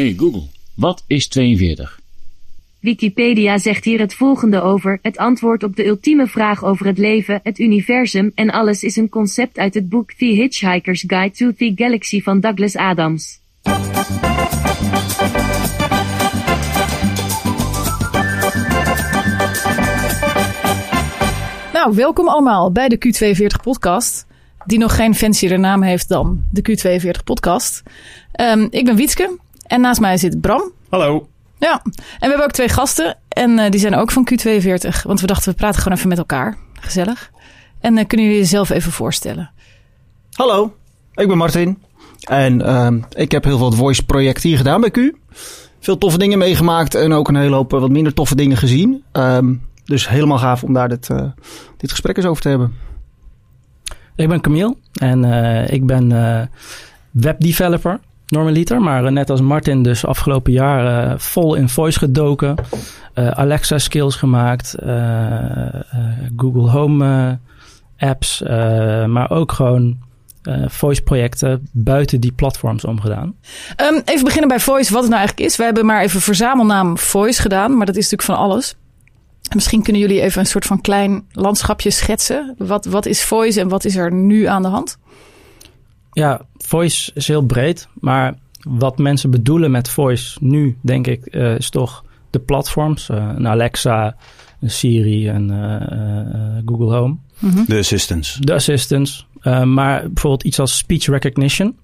Hey Google, wat is 42? Wikipedia zegt hier het volgende over: het antwoord op de ultieme vraag over het leven, het universum en alles is een concept uit het boek The Hitchhiker's Guide to the Galaxy van Douglas Adams. Nou, welkom allemaal bij de Q42 podcast. Die nog geen fancier naam heeft dan de Q42 podcast. Um, ik ben Wietske en naast mij zit Bram. Hallo. Ja, en we hebben ook twee gasten en uh, die zijn ook van Q42. Want we dachten we praten gewoon even met elkaar. Gezellig. En uh, kunnen jullie jezelf even voorstellen? Hallo, ik ben Martin. En uh, ik heb heel veel voice projecten hier gedaan bij Q. Veel toffe dingen meegemaakt en ook een hele hoop wat minder toffe dingen gezien. Um, dus helemaal gaaf om daar dit, uh, dit gesprek eens over te hebben. Ik ben Camille en uh, ik ben uh, webdeveloper normaliter. Maar net als Martin dus afgelopen jaar vol in voice gedoken. Alexa skills gemaakt. Google Home apps. maar ook gewoon uh, voice projecten buiten die platforms omgedaan. Um, even beginnen bij voice, wat het nou eigenlijk is. We hebben maar even verzamelnaam voice gedaan, maar dat is natuurlijk van alles. Misschien kunnen jullie even een soort van klein landschapje schetsen. Wat, wat is voice en wat is er nu aan de hand? Ja, voice is heel breed, maar wat mensen bedoelen met voice nu, denk ik, uh, is toch de platforms. Uh, een Alexa, een Siri en uh, Google Home. Mm -hmm. De assistants. De assistants. Uh, maar bijvoorbeeld iets als speech recognition.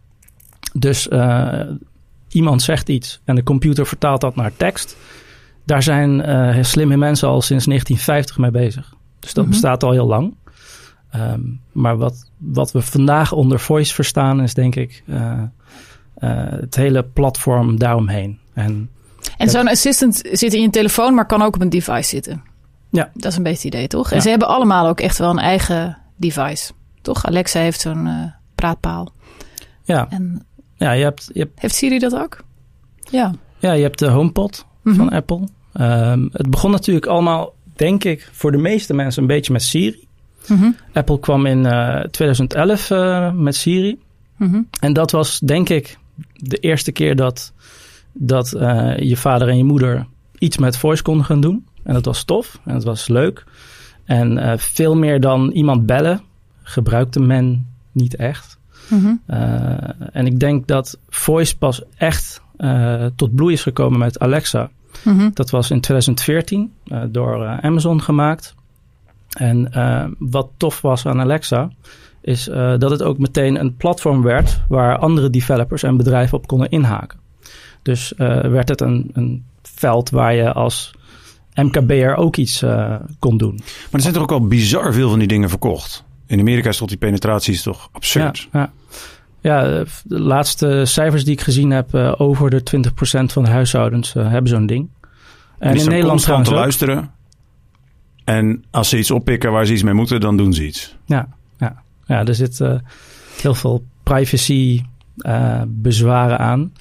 Dus uh, iemand zegt iets en de computer vertaalt dat naar tekst. Daar zijn uh, slimme mensen al sinds 1950 mee bezig. Dus dat mm -hmm. bestaat al heel lang. Um, maar wat, wat we vandaag onder voice verstaan is denk ik het hele platform daaromheen. En, en zo'n assistant zit in je telefoon, maar kan ook op een device zitten. Ja. Dat is een beetje het idee, toch? En ja. ze hebben allemaal ook echt wel een eigen device. Toch? Alexa heeft zo'n uh, praatpaal. Ja. En ja, je hebt, je hebt... Heeft Siri dat ook? Ja. Ja, je hebt de HomePod mm -hmm. van Apple. Um, het begon natuurlijk allemaal, denk ik, voor de meeste mensen een beetje met Siri. Mm -hmm. Apple kwam in uh, 2011 uh, met Siri. Mm -hmm. En dat was, denk ik, de eerste keer dat, dat uh, je vader en je moeder iets met voice konden gaan doen. En dat was tof en dat was leuk. En veel meer dan iemand bellen gebruikte men niet echt. Mm -hmm. uh, en ik denk dat voice pas echt uh, tot bloei is gekomen met Alexa. Mm -hmm. Dat was in 2014 uh, door Amazon gemaakt. En wat tof was aan Alexa is dat het ook meteen een platform werd waar andere developers en bedrijven op konden inhaken. Dus werd het een, een veld waar je als MKB'er ook iets kon doen. Maar er zijn toch ook al bizar veel van die dingen verkocht? In Amerika is tot die penetratie toch absurd. Ja, ja. ja, de laatste cijfers die ik gezien heb, over de 20% van de huishoudens hebben zo'n ding. En, en in Nederland gaan te luisteren. En als ze iets oppikken waar ze iets mee moeten, dan doen ze iets. Ja, ja. ja er zit uh, heel veel privacy bezwaren aan.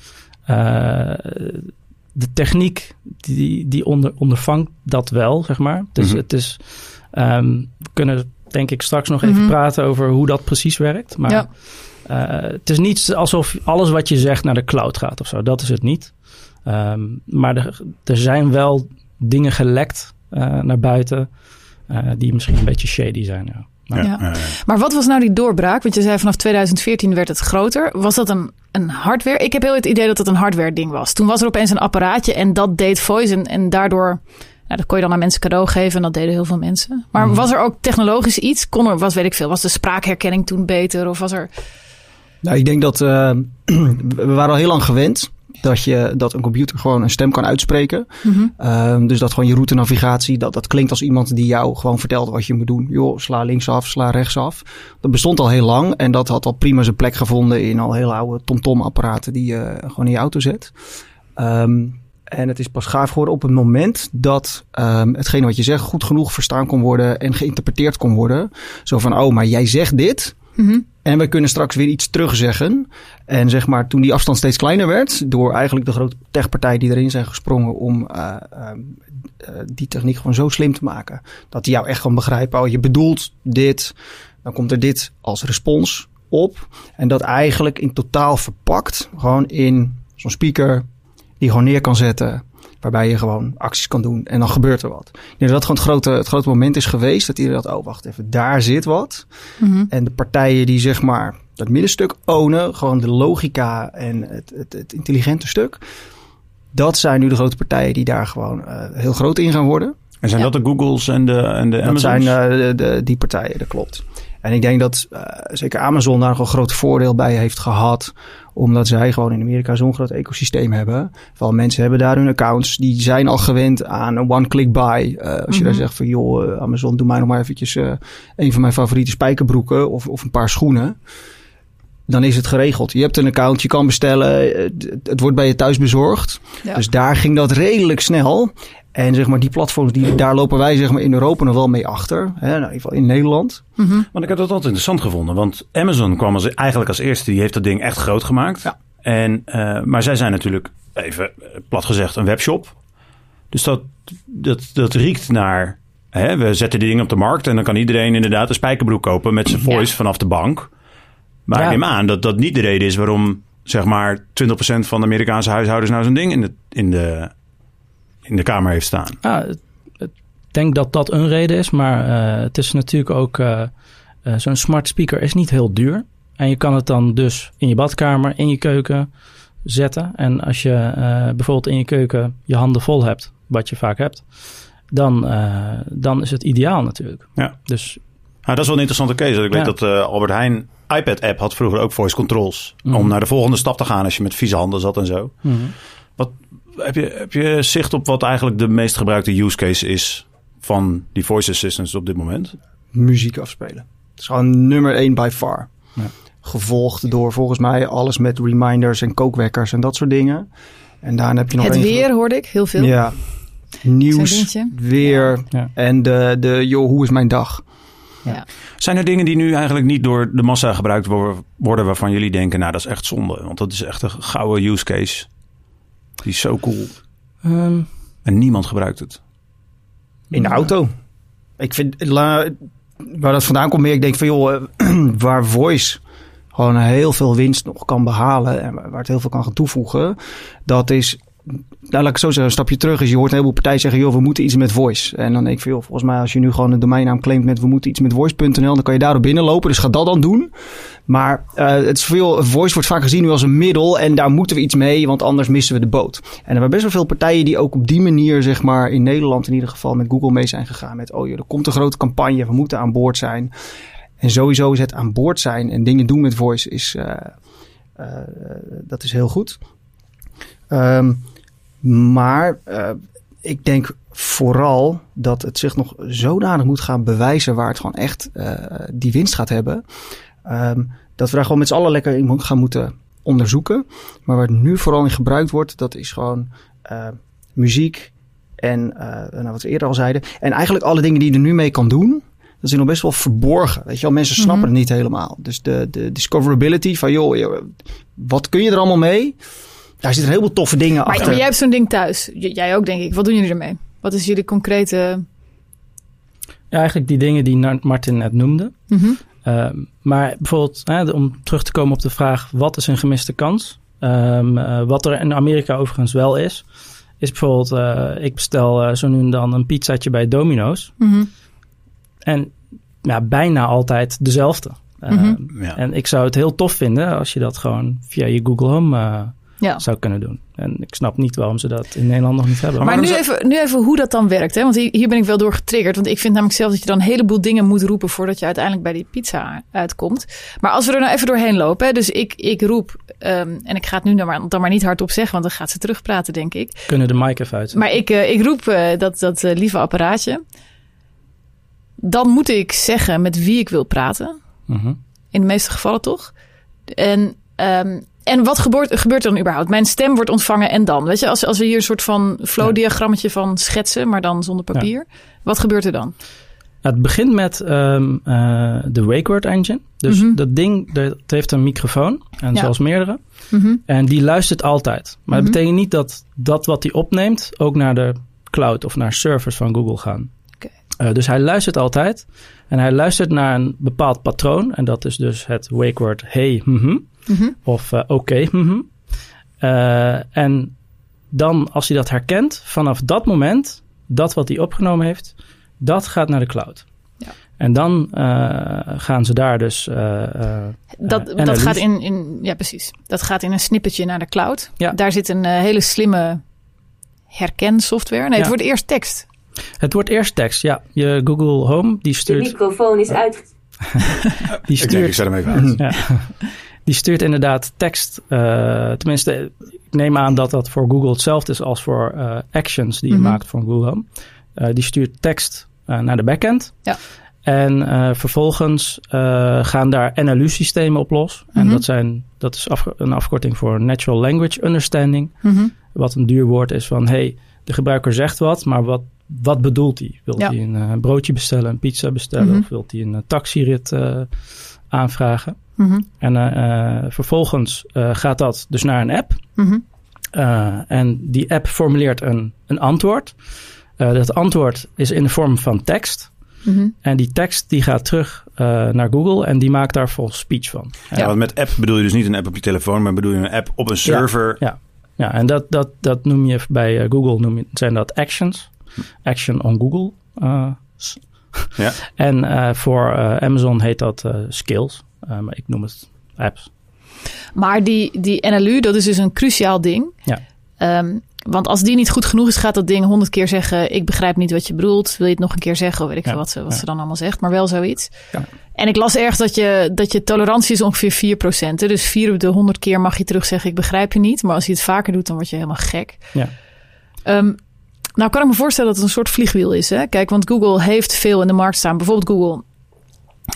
de techniek die, die onder, ondervangt dat wel, zeg maar. Dus mm -hmm. het is, um, we kunnen denk ik straks nog even mm -hmm. praten over hoe dat precies werkt. Maar ja. uh, het is niet alsof alles wat je zegt naar de cloud gaat of zo. Dat is het niet. Um, maar er, er, zijn wel dingen gelekt naar buiten uh, die misschien een beetje shady zijn. Ja. Maar, ja. Ja. maar wat was nou die doorbraak? Want je zei vanaf 2014 werd het groter. Was dat een, een hardware? Ik heb heel het idee dat het een hardware ding was. Toen was er opeens een apparaatje en dat deed voice en, en daardoor... Nou, dat kon je dan aan mensen cadeau geven en dat deden heel veel mensen. Maar mm. was er ook technologisch iets? Kon er, was weet ik veel, was de spraakherkenning toen beter? Of was er... Nou, ik denk dat uh, we waren al heel lang gewend dat, je, dat een computer gewoon een stem kan uitspreken. Mm -hmm. uh, dus dat gewoon je route navigatie, dat, dat klinkt als iemand die jou gewoon vertelt wat je moet doen. Joh, sla linksaf, sla rechtsaf. Dat bestond al heel lang en dat had al prima zijn plek gevonden in al heel oude TomTom apparaten die je gewoon in je auto zet. Um, en het is pas gaaf geworden op het moment dat um, hetgene wat je zegt goed genoeg verstaan kon worden en geïnterpreteerd kon worden. Zo van, oh, maar jij zegt dit. -hmm. En we kunnen straks weer iets terugzeggen. En zeg maar, toen die afstand steeds kleiner werd, door eigenlijk de grote techpartijen die erin zijn gesprongen om uh, uh, die techniek gewoon zo slim te maken. Dat die jou echt gewoon begrijpen, oh, je bedoelt dit, dan komt er dit als respons op. En dat eigenlijk in totaal verpakt, gewoon in zo'n speaker die gewoon neer kan zetten. Waarbij je gewoon acties kan doen en dan gebeurt er wat. Ik denk dat dat gewoon het grote, het grote moment is geweest. Dat iedereen dacht, oh wacht even, daar zit wat. Mhm. En de partijen die zeg maar dat middenstuk ownen, gewoon de logica en het, het, het intelligente stuk. Dat zijn nu de grote partijen die daar gewoon eh, heel groot in gaan worden. En zijn Ja. dat de Googles en de, en de Dat Amazons? zijn eh, de, de- die partijen, dat klopt. En ik denk dat eh, zeker Amazon daar nog een groot voordeel bij heeft gehad. Omdat zij gewoon in Amerika zo'n groot ecosysteem hebben. Vooral mensen hebben daar hun accounts. Die zijn al gewend aan een one-click buy. Eh, als je daar Mhm. zegt van joh, eh, Amazon doe mij nog maar eventjes eh, een van mijn favoriete spijkerbroeken. Of, of een paar schoenen. Dan is het geregeld. Je hebt een account, je kan bestellen. eh, Het, het wordt bij je thuis bezorgd. Ja. Dus daar ging dat redelijk snel. En zeg maar, die platforms, die, daar lopen wij zeg maar, in Europa nog wel mee achter. Hè? Nou, in ieder geval in Nederland. Mhm. Want ik heb dat altijd interessant gevonden. Want Amazon kwam als, eigenlijk als eerste. Die heeft dat ding echt groot gemaakt. Ja. En, eh, maar zij zijn natuurlijk, even eh, plat gezegd, een webshop. Dus dat, dat, dat riekt naar... Hè, we zetten die dingen op de markt. En dan kan iedereen inderdaad een spijkerbroek kopen met zijn voice vanaf de bank. Maar Ja. ik neem aan dat dat niet de reden is waarom... zeg maar 20% van de Amerikaanse huishoudens nou zo'n ding in de, in, de, in de kamer heeft staan. Ja, ik denk dat dat een reden is, maar eh, het is natuurlijk ook... eh, eh, Zo'n smart speaker is niet heel duur. En je kan het dan dus in je badkamer, in je keuken zetten. En als je bijvoorbeeld in je keuken je handen vol hebt, wat je vaak hebt... dan, dan is het ideaal natuurlijk. Ja. Dus Nou, dat is wel een interessante case. Ik Ja. weet dat Albert Heijn iPad-app had vroeger ook voice controls. Mhm. Om naar de volgende stap te gaan als je met vieze handen zat en zo. Heb je, heb je zicht op wat eigenlijk de meest gebruikte use case is van die voice assistants op dit moment? Muziek afspelen. Het is gewoon nummer één by far. Ja. Gevolgd door volgens mij alles met reminders en kookwekkers en dat soort dingen. En daarna heb je nog Het weer hoorde ik heel veel. Ja. Nieuws, weer Ja. en de, de joh, hoe is mijn dag? Zijn er dingen die nu eigenlijk niet door de massa gebruikt wo- worden waarvan jullie denken, nou dat is echt zonde. Want dat is echt een gouden use case. Die is zo cool. ehm, En niemand gebruikt het. In de auto. Ik vind, la, waar dat vandaan komt meer, ik denk van joh, eh, waar voice gewoon heel veel winst nog kan behalen en waar waar het heel veel kan gaan toevoegen, dat is, nou laat ik zo zeggen, een stapje terug is, je hoort een heleboel partijen zeggen, joh, we moeten iets met voice. En dan denk ik van volgens mij als je nu gewoon een domeinnaam claimt met we moeten iets met voice.nl, dan kan je daarop binnenlopen, dus ga dat dan doen. Maar eh, het is veel, voice wordt vaak gezien nu als een middel en daar moeten we iets mee, want anders missen we de boot. En er waren best wel veel partijen die ook op die manier, zeg maar, in Nederland in ieder geval met Google mee zijn gegaan. Met, oh joh, er komt een grote campagne, we moeten aan boord zijn. En sowieso is het aan boord zijn en dingen doen met voice, is, eh, eh, dat is heel goed. Ehm, maar eh, ik denk vooral dat het zich nog zodanig moet gaan bewijzen waar het gewoon echt eh, die winst gaat hebben. Ehm, dat we daar gewoon met z'n allen lekker in gaan moeten onderzoeken. Maar waar het nu vooral in gebruikt wordt, dat is gewoon eh, muziek en nou, wat we eerder al zeiden. En eigenlijk alle dingen die je er nu mee kan doen, dat is nog best wel verborgen. Weet je wel, mensen snappen Mhm. het niet helemaal. Dus de, de discoverability van, joh, wat kun je er allemaal mee? Daar zitten een heleboel toffe dingen Maar, achter. maar jij hebt zo'n ding thuis. J- jij ook, denk ik. Wat doen jullie ermee? Wat is jullie concrete... ja, eigenlijk die dingen die Martin net noemde. Mhm. Ehm, maar bijvoorbeeld, hè, om terug te komen op de vraag: wat is een gemiste kans? Ehm, eh, wat er in Amerika overigens wel is, is bijvoorbeeld: eh, ik bestel eh, zo nu en dan een pizzaatje bij Domino's. Mhm. En ja, bijna altijd dezelfde. Ehm, Mhm. Ja. En ik zou het heel tof vinden als je dat gewoon via je Google Home eh, Ja. zou kunnen doen. En ik snap niet waarom ze dat in Nederland nog niet hebben. Maar waarom nu zou- even, nu even hoe dat dan werkt. Hè? Want hier hier ben ik wel door getriggerd. Want ik vind namelijk zelf dat je dan een heleboel dingen moet roepen... voordat je uiteindelijk bij die pizza uitkomt. Maar als we er nou even doorheen lopen. Hè? Dus ik, ik roep, ehm, en ik ga het nu dan maar, dan maar niet hardop zeggen... want dan gaat ze terugpraten, denk ik. Kunnen de mic even uit. Maar ik, eh, ik roep eh, dat, dat eh, lieve apparaatje. Dan moet ik zeggen met wie ik wil praten. Mhm. In de meeste gevallen toch? En, ehm, en wat gebeurt, gebeurt er dan überhaupt? Mijn stem wordt ontvangen en dan? Weet je, als, als we hier een soort van flow-diagrammetje van schetsen, maar dan zonder papier. Wat gebeurt er dan? Nou, het begint met ehm, eh, de wake word engine. Dus Mhm. dat ding dat heeft een microfoon, en Ja. zelfs meerdere. Mhm. En die luistert altijd. Maar Mhm. dat betekent niet dat dat wat hij opneemt ook naar de cloud of naar servers van Google gaan. Eh, dus hij luistert altijd. En hij luistert naar een bepaald patroon. En dat is dus het wake word hey, mhm, of eh, oké. mhm. Eh, en dan als hij dat herkent, vanaf dat moment, dat wat hij opgenomen heeft, dat gaat naar de cloud. Ja. En dan eh, gaan ze daar dus. eh, eh, Dat, dat gaat in, in, ja precies. Dat gaat in een snippetje naar de cloud. Ja. Daar zit een hele slimme herkensoftware. Nee, het Ja. wordt eerst tekst. Het wordt eerst tekst, ja. Je Google Home, die De stuurt, microfoon is uit. die Ik denk, ik stuurt, zet hem even uit. ja, die stuurt inderdaad tekst. eh, tenminste, ik neem aan dat dat voor Google hetzelfde is als voor eh, actions die je Mhm. maakt van Google. Eh, die stuurt tekst naar de backend. Ja. En vervolgens gaan daar NLU-systemen op los. En Mhm. dat, zijn, dat is een afkorting voor Natural Language Understanding. Mhm. Wat een duur woord is van... hey, de gebruiker zegt wat, maar wat, wat bedoelt hij? Wilt Ja. hij een broodje bestellen, een pizza bestellen... Of wilt hij een taxirit eh, Mhm. En eh, eh, vervolgens eh, gaat dat dus naar een app. Mhm. Eh, en die app formuleert een, een antwoord. Eh, dat antwoord is in de vorm van tekst. Mhm. En die tekst die gaat terug eh, naar Google en die maakt daar vol speech van. Ja, want met app bedoel je dus niet een app op je telefoon, maar bedoel je een app op een server. Ja, ja en dat, dat, dat noem je bij Google, noem je, zijn dat actions. Action on Google. eh, Ja. En eh, voor eh, Amazon heet dat eh, skills. Eh, maar ik noem het apps. Maar die, die NLU, dat is dus een cruciaal ding. Ja. Ehm, want als die niet goed genoeg is, gaat dat ding honderd keer zeggen... ik begrijp niet wat je bedoelt. Wil je het nog een keer zeggen? Of weet ik Ja, veel wat, ze, wat ja. ze dan allemaal zegt. Maar wel zoiets. Ja. En ik las ergens dat je, dat je tolerantie is ongeveer 4%. hè. Dus vier op de honderd keer mag je terug zeggen... ik begrijp je niet. Maar als je het vaker doet, dan word je helemaal gek. Ja. Ehm, nou kan ik me voorstellen dat het een soort vliegwiel is. Hè? Kijk, want Google heeft veel in de markt staan. Bijvoorbeeld Google,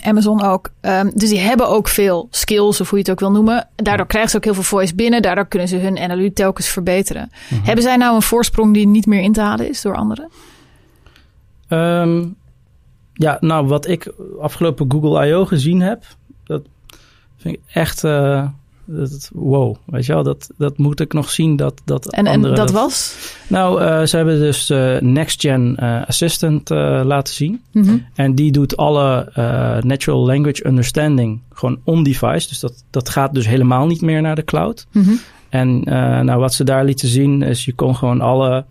Amazon ook. Ehm, dus die hebben ook veel skills, of hoe je het ook wil noemen. Daardoor krijgen ze ook heel veel voice binnen. Daardoor kunnen ze hun NLU telkens verbeteren. Hebben zij nou een voorsprong die niet meer in te halen is door anderen? Ehm, ja, nou, wat ik afgelopen Google I.O. gezien heb, dat vind ik echt, eh, dat, wow, weet je wel, dat, dat moet ik nog zien dat, dat En, en dat was? Nou, eh, ze hebben dus eh, Next Gen eh, Assistant laten zien. Mhm. En die doet alle natural language understanding gewoon on-device. Dus dat, dat gaat dus helemaal niet meer naar de cloud. Mhm. En nou, wat ze daar lieten zien is je kon gewoon alle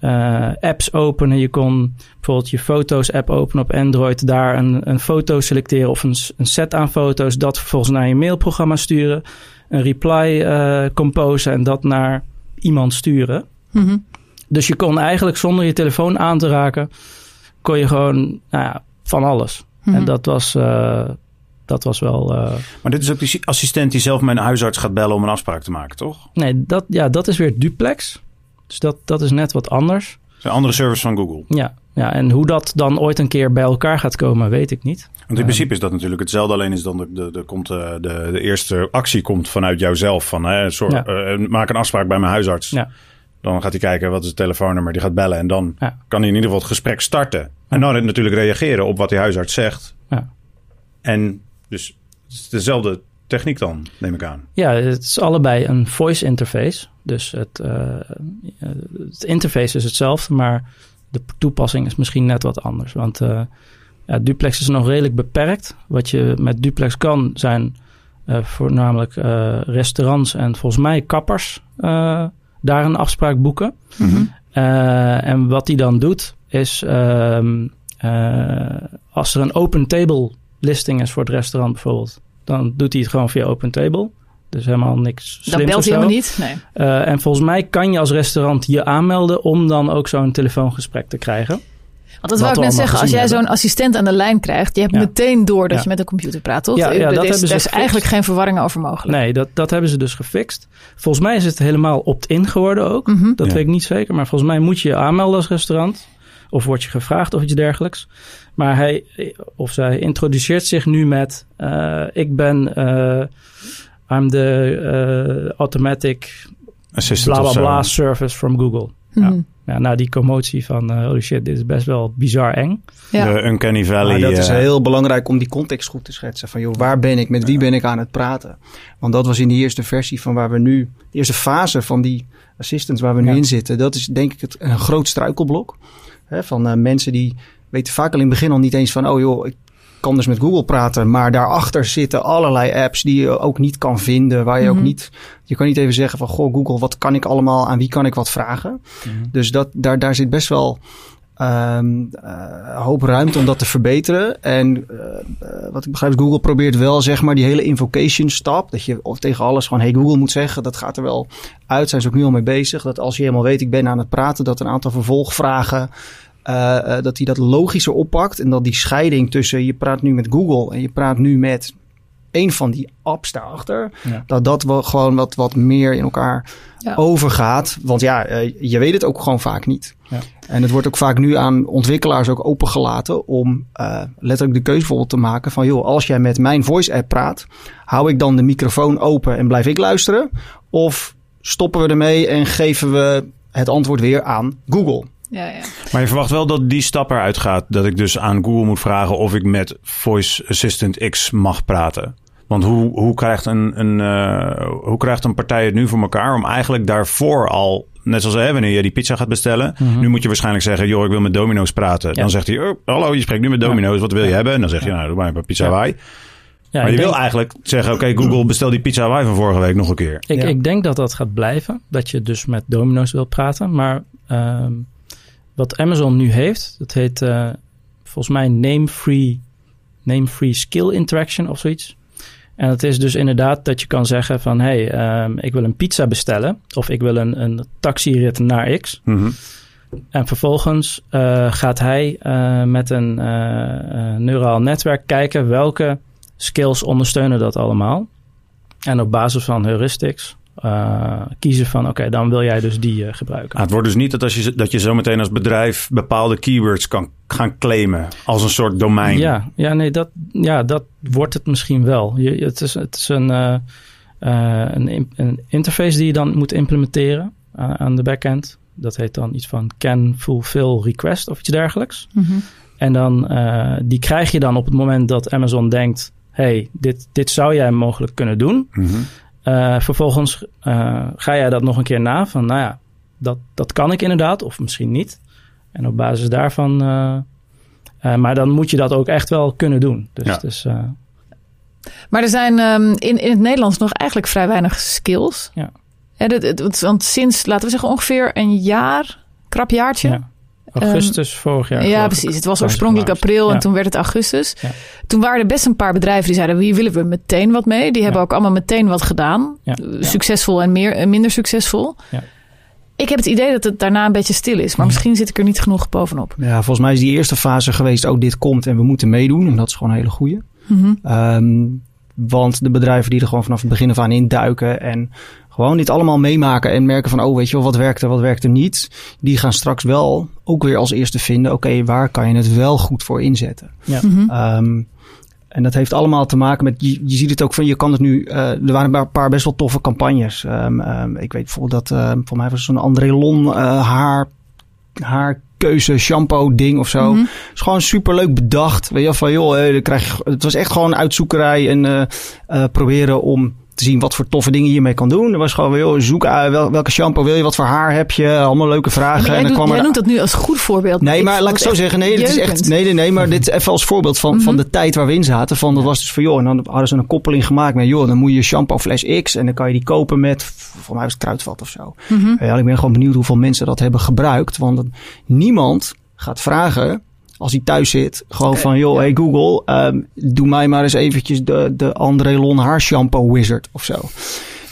eh, apps openen. Je kon bijvoorbeeld je foto's app openen op Android. Daar een, een foto selecteren of een, een set aan foto's. Dat vervolgens naar je mailprogramma sturen. Een reply eh composen en dat naar iemand sturen. Mhm. Dus je kon eigenlijk zonder je telefoon aan te raken, kon je gewoon nou ja, van alles. Mhm. En dat was, eh, dat was wel. eh, Maar dit is ook die assistent die zelf mijn huisarts gaat bellen om een afspraak te maken, toch? nee, dat, ja, dat is weer duplex. Dus dat, dat is net wat anders. Een andere service van Google. Ja, ja, en hoe dat dan ooit een keer bij elkaar gaat komen, weet ik niet. Want in principe is dat natuurlijk hetzelfde, alleen is dan de, de, de, komt de, de, de eerste actie komt vanuit jouzelf. Van, hè, Ja. eh, maak een afspraak bij mijn huisarts. Ja. Dan gaat hij kijken wat is het telefoonnummer, die gaat bellen en dan Ja. kan hij in ieder geval het gesprek starten. En dan natuurlijk reageren op wat die huisarts zegt. Ja. En dus het is dezelfde techniek dan, neem ik aan. Ja, het is allebei een voice interface. Dus het, eh, het interface is hetzelfde, maar de toepassing is misschien net wat anders. Want eh, ja, duplex is nog redelijk beperkt. Wat je met duplex kan zijn eh, voornamelijk eh, restaurants en volgens mij kappers daar een afspraak boeken. Eh, en wat hij dan doet is ehm, eh, als er een open table listing is voor het restaurant bijvoorbeeld, dan doet hij het gewoon via open table. Dus helemaal niks slims Dat belt of hij zo. helemaal niet. Nee. Eh, en volgens mij kan je als restaurant je aanmelden om dan ook zo'n telefoongesprek te krijgen. Want dat Wat wou ik net zeggen. Als jij zo'n assistent aan de lijn krijgt, je hebt Ja. meteen door dat Ja. je met een computer praat, toch? Ja, ja, dat is, hebben ze er is gefixt. eigenlijk geen verwarring over mogelijk. Nee, dat, dat hebben ze dus gefixt. Volgens mij is het helemaal opt-in geworden ook. Mhm. Dat Ja. weet ik niet zeker. Maar volgens mij moet je je aanmelden als restaurant. Of word je gevraagd of iets dergelijks. Maar hij of zij introduceert zich nu met... eh, ik ben... eh I'm the eh, automatic Assistant bla bla bla service from Google. Ja. Ja, na die commotie van eh, holy shit, dit is best wel bizar eng. Ja. De Uncanny Valley. Maar dat is eh, heel belangrijk om die context goed te schetsen. Van joh, waar ben ik? Met wie ben ik aan het praten? Want dat was in de eerste versie van waar we nu... De eerste fase van die assistants waar we nu Ja. in zitten. Dat is denk ik het, een groot struikelblok. Hè, van eh, mensen die weten vaak al in het begin al niet eens van... Oh joh, ik, kan dus met Google praten, maar daarachter zitten allerlei apps die je ook niet kan vinden, waar je ook Mhm. niet, je kan niet even zeggen van, goh Google, wat kan ik allemaal, aan wie kan ik wat vragen? Dus dat, daar, daar zit best wel eh, hoop ruimte om dat te verbeteren. En eh, eh, wat ik begrijp, Google probeert wel zeg maar die hele invocation stap, dat je tegen alles gewoon hey Google moet zeggen, dat gaat er wel uit. Zijn ze ook nu al mee bezig, dat als je helemaal weet ik ben aan het praten, dat een aantal vervolgvragen eh, eh, dat hij dat logischer oppakt. En dat die scheiding tussen je praat nu met Google en je praat nu met een van die apps daarachter. Ja. Dat dat wel gewoon wat, wat meer in elkaar Ja. overgaat. Want ja, eh, je weet het ook gewoon vaak niet. Ja. En het wordt ook vaak nu aan ontwikkelaars ook opengelaten om eh, letterlijk de keuze bijvoorbeeld te maken van joh, als jij met mijn voice app praat, hou ik dan de microfoon open en blijf ik luisteren? Of stoppen we ermee en geven we het antwoord weer aan Google? Ja, ja. Maar je verwacht wel dat die stap eruit gaat. Dat ik dus aan Google moet vragen of ik met Voice Assistant X mag praten. Want hoe, hoe, krijgt een, een, eh, hoe krijgt een partij het nu voor elkaar om eigenlijk daarvoor al... Net zoals hè, wanneer je die pizza gaat bestellen. Nu moet je waarschijnlijk zeggen, joh, ik wil met Domino's praten. Dan zegt hij, oh, hallo, je spreekt nu met Domino's, wat wil je hebben? En dan zeg je, nou, doe maar een pizza Ja. Hawaii. Ja, maar je wil eigenlijk zeggen, oké, Google, bestel die pizza Hawaii van vorige week nog een keer. Ik, Ja. ik denk dat dat gaat blijven. Dat je dus met domino's wilt praten. Maar ehm, wat Amazon nu heeft, dat heet eh, volgens mij name-free name-free skill interaction of zoiets. En het is dus inderdaad dat je kan zeggen van... hey, ehm, ik wil een pizza bestellen. Of ik wil een, een taxirit naar X. Mhm. En vervolgens eh, gaat hij eh, met een eh, neuraal netwerk kijken... welke skills ondersteunen dat allemaal. En op basis van heuristics eh, kiezen van... oké, dan wil jij dus die eh, gebruiken. Ah, het wordt dus niet dat, als je, dat je zo meteen als bedrijf bepaalde keywords kan gaan claimen als een soort domein. Ja, ja, nee, dat, ja, dat wordt het misschien wel. Je, het, is, het is een, eh, een, een interface die je dan moet implementeren aan, aan de backend. Dat heet dan iets van can fulfill request of iets dergelijks. Mhm. En dan, eh, die krijg je dan op het moment dat Amazon denkt... hey, dit, dit zou jij mogelijk kunnen doen. Mhm. Eh, vervolgens eh, ga jij dat nog een keer na van... nou ja, dat, dat kan ik inderdaad of misschien niet. En op basis daarvan... eh, eh, maar dan moet je dat ook echt wel kunnen doen. Dus Ja. Maar er zijn ehm, in, in het Nederlands nog eigenlijk vrij weinig skills. Ja. Ja, dit- het- want- want sinds, laten we zeggen, ongeveer een jaar, krap jaartje. Ja. Augustus vorig jaar. Ja, precies. Het was oorspronkelijk april en Ja. toen werd het augustus. Ja. Toen waren er best een paar bedrijven die zeiden... hier willen we meteen wat mee. Die hebben ook allemaal meteen wat gedaan. Ja. Uh, Succesvol en meer, en minder succesvol. Ja. Ik heb het idee dat het daarna een beetje stil is. Maar misschien zit ik er niet genoeg bovenop. Ja, volgens mij is die eerste fase geweest, oh dit komt en we moeten meedoen. En dat is gewoon een hele goeie. Mhm. Ehm, want de bedrijven die er gewoon vanaf het begin af aan induiken en gewoon dit allemaal meemaken en merken van, oh weet je wel, wat werkt er, wat werkt er niet. Die gaan straks wel ook weer als eerste vinden, oké, waar kan je het wel goed voor inzetten. Ja. Mhm. Ehm, en dat heeft allemaal te maken met, je, je ziet het ook van, je kan het nu, eh, er waren een paar best wel toffe campagnes. Ehm, ehm, ik weet bijvoorbeeld dat, voor mij was zo'n André Lon eh, haar, haar keuze shampoo ding of zo. Mhm. is gewoon super leuk bedacht. Weet je van joh, dan krijg je, het was echt gewoon uitzoekerij en eh, eh, proberen om te zien wat voor toffe dingen je hiermee kan doen. Er was gewoon, joh, zoek wel, welke shampoo wil je, wat voor haar heb je, allemaal leuke vragen. Jij, en dan doet, kwam jij noemt dat nu als goed voorbeeld. Nee, maar laat ik zo zeggen. Nee, dit is echt. Nee, nee, nee, maar dit is even als voorbeeld van, van de tijd waar we in zaten. Van, dat was dus van, joh, en dan hadden ze een koppeling gemaakt met, joh, dan moet je shampoo fles X en dan kan je die kopen met, voor mij was het kruidvat of zo. Ja, ik ben gewoon benieuwd hoeveel mensen dat hebben gebruikt. Want niemand gaat vragen, als hij thuis zit, gewoon van, joh, hey Google, ehm, doe mij maar eens eventjes de, de André Lon haar shampoo wizard of zo.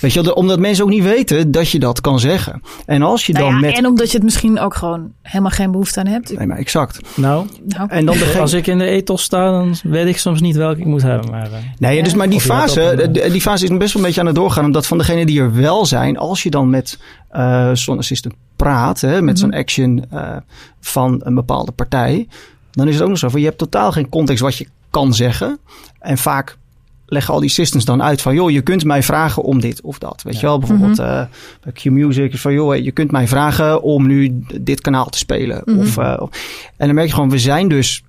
Weet je omdat mensen ook niet weten dat je dat kan zeggen. En als je Nou dan ja, met... En omdat je het misschien ook gewoon helemaal geen behoefte aan hebt. Nee, maar exact. Nou, Nou, En dan degene... als ik in de ethos sta, dan weet ik soms niet welke ik moet hebben. Maar, eh, Nee, dus maar die fase, de- die fase is best wel een beetje aan het doorgaan. Omdat van degenen die er wel zijn, als je dan met eh zo'n assistant praat, hè, met zo'n action eh, van een bepaalde partij, dan is het ook nog zo van je hebt totaal geen context wat je kan zeggen. En vaak leggen al die assistants dan uit van, joh, je kunt mij vragen om dit of dat. Weet je wel, bijvoorbeeld eh bij Q-Music is van, joh, je kunt mij vragen om nu dit kanaal te spelen. of, eh, of- en dan merk je gewoon, we zijn dus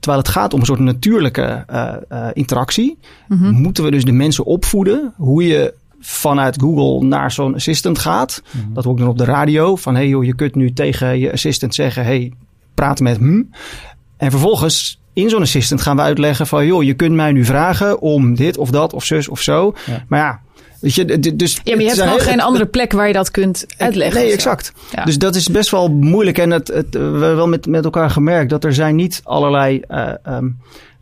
terwijl het gaat om een soort natuurlijke eh, interactie, moeten we dus de mensen opvoeden hoe je vanuit Google naar zo'n assistant gaat. Dat ook dan op de radio. Van hey joh, je kunt nu tegen je assistant zeggen: hey, praat met hem. En vervolgens in zo'n assistant gaan we uitleggen van... joh, je kunt mij nu vragen om dit of dat of zus of zo. Ja. Maar ja, weet je, dus... Ja, maar je hebt gewoon geen andere plek waar je dat kunt uitleggen. Nee, exact. Ja. Dus dat is best wel moeilijk. En het, het, we hebben wel met, met elkaar gemerkt dat er zijn niet allerlei eh, ehm,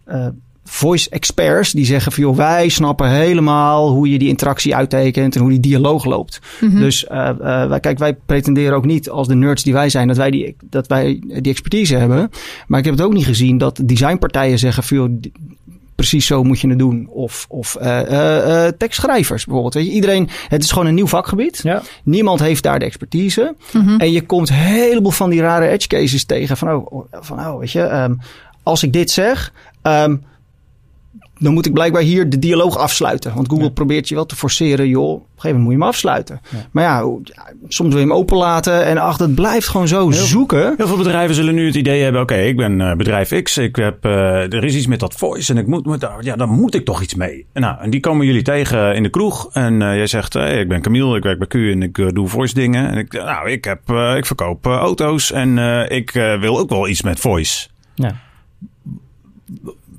eh, voice experts die zeggen van joh, wij snappen helemaal hoe je die interactie uittekent en hoe die dialoog loopt. Mhm. Dus eh, eh, wij, kijk, wij pretenderen ook niet als de nerds die wij zijn dat wij die, dat wij die expertise hebben. Maar ik heb het ook niet gezien dat designpartijen zeggen van joh, precies zo moet je het doen. Of, of eh, eh, eh, tekstschrijvers bijvoorbeeld. Weet je, iedereen, het is gewoon een nieuw vakgebied. Ja. Niemand heeft daar de expertise. Mhm. En je komt een heleboel van die rare edge cases tegen. Van, oh, van, oh weet je, ehm, als ik dit zeg, ehm, dan moet ik blijkbaar hier de dialoog afsluiten. Want Google Ja. probeert je wel te forceren, joh, op een gegeven moment moet je hem afsluiten. Ja. Maar ja, soms wil je hem openlaten en ach, dat blijft gewoon zo zoeken. Heel veel bedrijven zullen nu het idee hebben: oké, ik ben eh, bedrijf X, ik heb, eh, er is iets met dat voice en ik moet, ja, dan moet ik toch iets mee. En, nou, en die komen jullie tegen in de kroeg en eh, jij zegt: hey, ik ben Camille, ik werk bij Q en ik doe voice dingen. En ik, nou, ik, heb, ik verkoop auto's en ik wil ook wel iets met voice. Ja.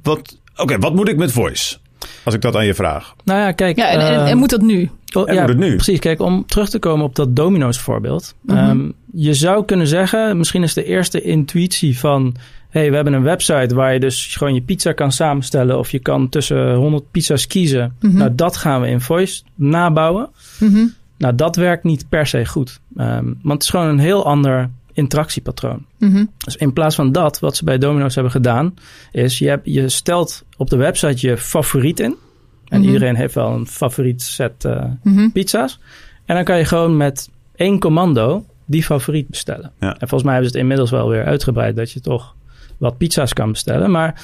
Wat, oké, wat moet ik met voice? Als ik dat aan je vraag. Nou ja, kijk. Ja, en, en, en ehm, moet dat nu? Oh, En ja, moet het nu? Precies, kijk, om terug te komen op dat Domino's voorbeeld. Mhm. Ehm, je zou kunnen zeggen, misschien is de eerste intuïtie van... hey, we hebben een website waar je dus gewoon je pizza kan samenstellen... of je kan tussen 100 pizza's kiezen. Mhm. Nou, dat gaan we in Voice nabouwen. Mhm. Nou, dat werkt niet per se goed. Ehm, want het is gewoon een heel ander interactiepatroon. Mhm. Dus in plaats van dat, wat ze bij Domino's hebben gedaan... is je, hebt, je stelt op de website je favoriet in... En Mhm. iedereen heeft wel een favoriet set eh, Mhm. pizza's. En dan kan je gewoon met één commando die favoriet bestellen. Ja. En volgens mij hebben ze het inmiddels wel weer uitgebreid dat je toch wat pizza's kan bestellen. Maar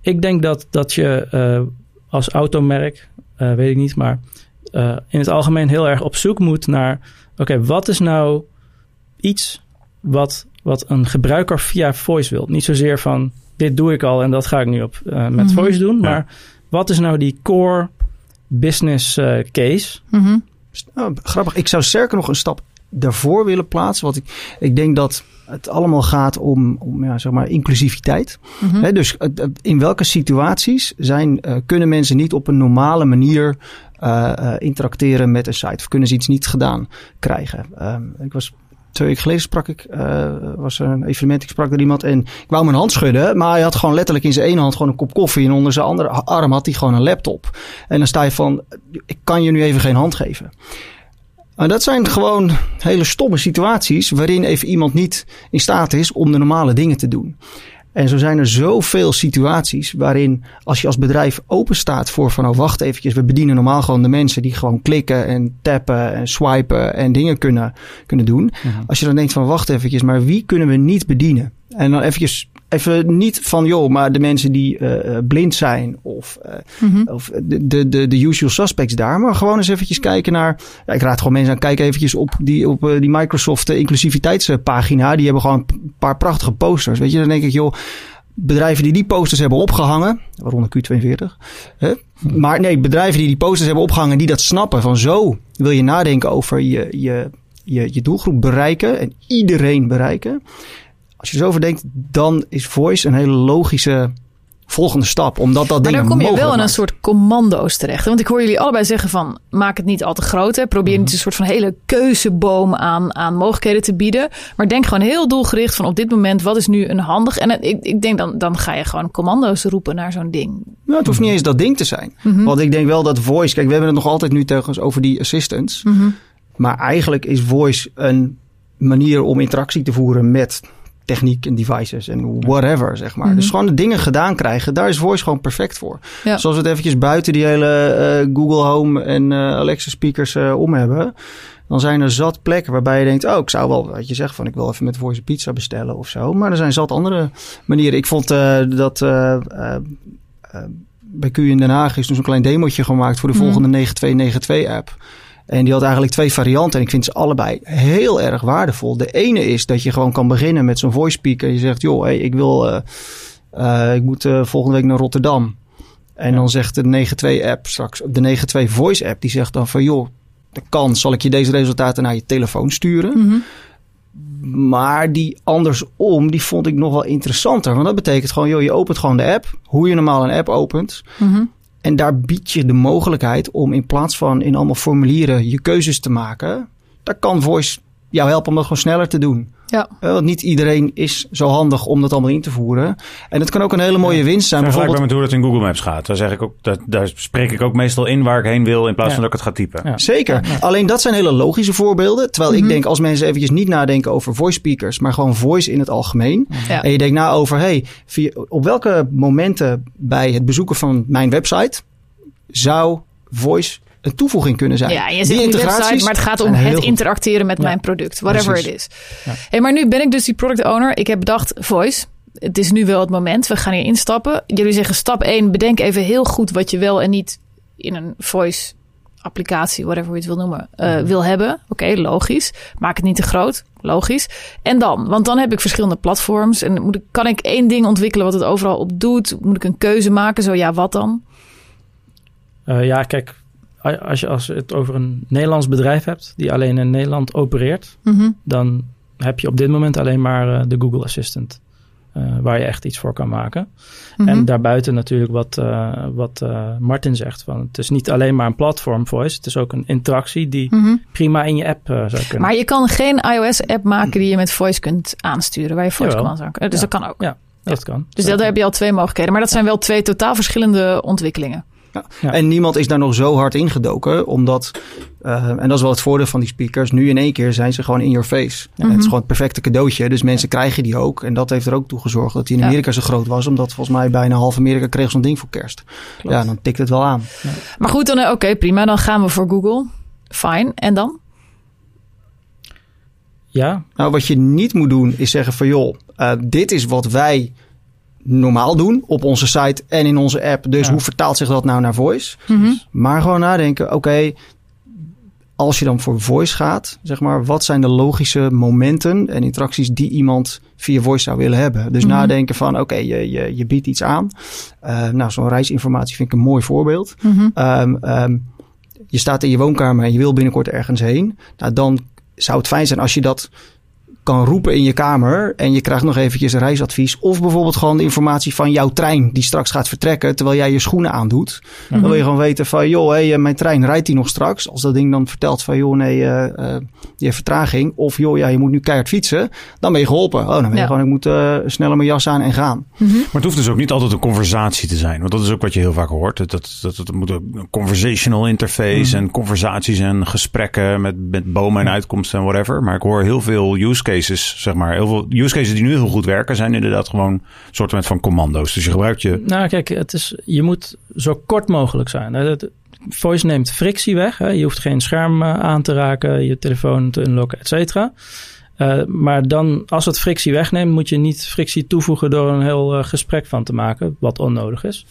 ik denk dat, dat je eh, als automerk, eh, weet ik niet, maar eh, in het algemeen heel erg op zoek moet naar: oké, wat is nou iets wat, wat een gebruiker via voice wil? Niet zozeer van dit doe ik al en dat ga ik nu op, eh, met Mhm. voice doen, Ja. maar wat is nou die core business eh, case? Mhm. Oh, grappig. Ik zou sterker nog een stap daarvoor willen plaatsen. Want ik, ik denk dat het allemaal gaat om, om ja, zeg maar inclusiviteit. Mhm. Hè, dus in welke situaties zijn, eh, kunnen mensen niet op een normale manier eh, eh, interacteren met een site? Of kunnen ze iets niet gedaan krijgen? Ehm, ik was twee weken geleden sprak ik, eh, was er een evenement, ik sprak er iemand en ik wou mijn hand schudden, maar hij had gewoon letterlijk in zijn ene hand gewoon een kop koffie en onder zijn andere arm had hij gewoon een laptop. En dan sta je van, ik kan je nu even geen hand geven. Maar dat zijn gewoon hele stomme situaties waarin even iemand niet in staat is om de normale dingen te doen. En zo zijn er zoveel situaties waarin als je als bedrijf open staat voor van oh wacht eventjes, we bedienen normaal gewoon de mensen die gewoon klikken en tappen en swipen en dingen kunnen, kunnen doen. Als je dan denkt van wacht eventjes, maar wie kunnen we niet bedienen? En dan eventjes, even niet van joh, maar de mensen die eh, eh, blind zijn of, Mhm. of de, de, de, usual suspects daar. Maar gewoon eens eventjes kijken naar, ja, ik raad gewoon mensen aan, kijk eventjes op die, op die Microsoft inclusiviteitspagina. Die hebben gewoon een paar prachtige posters. Weet je, dan denk ik joh, bedrijven die die posters hebben opgehangen, waaronder Q42. Hè? Maar nee, bedrijven die die posters hebben opgehangen, die dat snappen van zo wil je nadenken over je, je, je, je doelgroep bereiken en iedereen bereiken. Als je er zo over denkt, dan is voice een hele logische volgende stap. Omdat dat Maar dan kom je wel in een maakt. soort commando's terecht. Want ik hoor jullie allebei zeggen van maak het niet al te groot. Hè? Probeer Mhm. niet een soort van hele keuzeboom aan, aan mogelijkheden te bieden. Maar denk gewoon heel doelgericht van op dit moment wat is nu een handig. En ik, ik denk dan, dan ga je gewoon commando's roepen naar zo'n ding. Nou, het hoeft niet eens dat ding te zijn. Mhm. Want ik denk wel dat voice... Kijk, we hebben het nog altijd nu tegen ons over die assistants. Mhm. Maar eigenlijk is voice een manier om interactie te voeren met techniek en devices en whatever, zeg maar. Mhm. Dus gewoon de dingen gedaan krijgen, daar is voice gewoon perfect voor. Ja. Zoals we het eventjes buiten die hele eh, Google Home en eh, Alexa speakers eh, om hebben. Dan zijn er zat plekken waarbij je denkt, oh, ik zou wel, wat je zegt, van ik wil even met voice pizza bestellen of zo. Maar er zijn zat andere manieren. Ik vond dat bij Q in Den Haag is dus een klein demootje gemaakt voor de Mhm. volgende 9292 app. En die had eigenlijk twee varianten. En ik vind ze allebei heel erg waardevol. De ene is dat je gewoon kan beginnen met zo'n voice speaker. Je zegt, joh, hey, ik wil, eh, eh, ik moet eh, volgende week naar Rotterdam. En dan zegt de 92 app straks, de 92 voice app, die zegt dan van, joh, de kan, zal ik je deze resultaten naar je telefoon sturen? Mhm. Maar die andersom, die vond ik nog wel interessanter. Want dat betekent gewoon, joh, je opent gewoon de app. Hoe je normaal een app opent. Mhm. En daar bied je de mogelijkheid om in plaats van in allemaal formulieren je keuzes te maken. Daar kan Voice jou helpen om dat gewoon sneller te doen. Ja. Eh, Want niet iedereen is zo handig om dat allemaal in te voeren. En het kan ook een hele mooie winst zijn. Vergelijkbaar Bijvoorbeeld, met hoe dat in Google Maps gaat. Daar, zeg ik ook, dat, daar spreek ik ook meestal in waar ik heen wil in plaats Ja. van dat ik het ga typen. Ja. Zeker. Alleen dat zijn hele logische voorbeelden. Terwijl Mhm. ik denk, als mensen eventjes niet nadenken over voice speakers, maar gewoon voice in het algemeen. Ja. En je denkt na over, hey, via, op welke momenten bij het bezoeken van mijn website zou voice een toevoeging kunnen zijn? Ja, je Die zit op website, maar het gaat om het interacteren met Ja. mijn product. Whatever Precies. it is. Hey, maar nu ben ik dus die product owner. Ik heb bedacht, voice. Het is nu wel het moment. We gaan hier instappen. Jullie zeggen stap 1. Bedenk even heel goed wat je wel en niet in een voice applicatie, whatever je het wil noemen, eh, wil hebben. Oké, logisch. Maak het niet te groot. Logisch. En dan? Want dan heb ik verschillende platforms. En moet ik, kan ik één ding ontwikkelen wat het overal op doet? Moet ik een keuze maken? Zo ja, wat dan? Eh, ja, kijk, als je als het over een Nederlands bedrijf hebt die alleen in Nederland opereert, Mhm. dan heb je op dit moment alleen maar eh, de Google Assistant. eh, waar je echt iets voor kan maken. Mhm. En daarbuiten natuurlijk wat, eh, wat Martin zegt. Van, het is niet alleen maar een platform voice. Het is ook een interactie die Mhm. prima in je app zou kunnen. Maar je kan geen iOS-app maken die je met voice kunt aansturen, waar je voice Jawel. kan aansturen. Dus Ja. dat kan ook. Ja, dat kan. Dus daar heb je al twee mogelijkheden. Maar dat zijn wel twee totaal verschillende ontwikkelingen. Ja. En niemand is daar nog zo hard ingedoken, omdat, eh, en dat is wel het voordeel van die speakers, nu in één keer zijn ze gewoon in your face. En het is gewoon het perfecte cadeautje, dus mensen krijgen die ook. En dat heeft er ook toe gezorgd dat die in Ja. Amerika zo groot was, omdat volgens mij bijna half Amerika kreeg zo'n ding voor kerst. Ja, dan tikt het wel aan. Maar goed, dan eh, oké, prima. Dan gaan we voor Google. Fine. En dan? Ja, Nou, wat je niet moet doen is zeggen van joh, eh, dit is wat wij normaal doen op onze site en in onze app. Dus Ja. hoe vertaalt zich dat nou naar voice? Mhm. Maar gewoon nadenken, oké, als je dan voor voice gaat, zeg maar, wat zijn de logische momenten en interacties die iemand via voice zou willen hebben? Dus Mhm. nadenken van, oké, je, je, je biedt iets aan. Eh, nou, zo'n reisinformatie vind ik een mooi voorbeeld. Mhm. Ehm, ehm, je staat in je woonkamer en je wil binnenkort ergens heen. Nou, dan zou het fijn zijn als je dat kan roepen in je kamer en je krijgt nog eventjes een reisadvies. Of bijvoorbeeld gewoon de informatie van jouw trein die straks gaat vertrekken terwijl jij je schoenen aandoet. Dan wil je gewoon weten van, joh, hey, eh, mijn trein rijdt die nog straks. Als dat ding dan vertelt van, joh, nee, eh, eh, je hebt vertraging. Of, joh, ja, je moet nu keihard fietsen. Dan ben je geholpen. Oh, dan ben je Ja. gewoon, ik moet sneller mijn jas aan en gaan. Mhm. Maar het hoeft dus ook niet altijd een conversatie te zijn. Want dat is ook wat je heel vaak hoort. Dat, dat, dat, het moet een conversational interface en conversaties en gesprekken met, met bomen en uitkomsten en whatever. Maar ik hoor heel veel use cases, zeg maar. Heel veel use cases die nu heel goed werken, zijn inderdaad gewoon soorten van commando's. Dus je gebruikt je. Nou, kijk, het is, je moet zo kort mogelijk zijn. Voice neemt frictie weg. Hè. Je hoeft geen scherm eh, aan te raken, je telefoon te unlocken, et cetera. Eh, maar dan, als het frictie wegneemt, moet je niet frictie toevoegen door een heel eh, gesprek van te maken, wat onnodig is.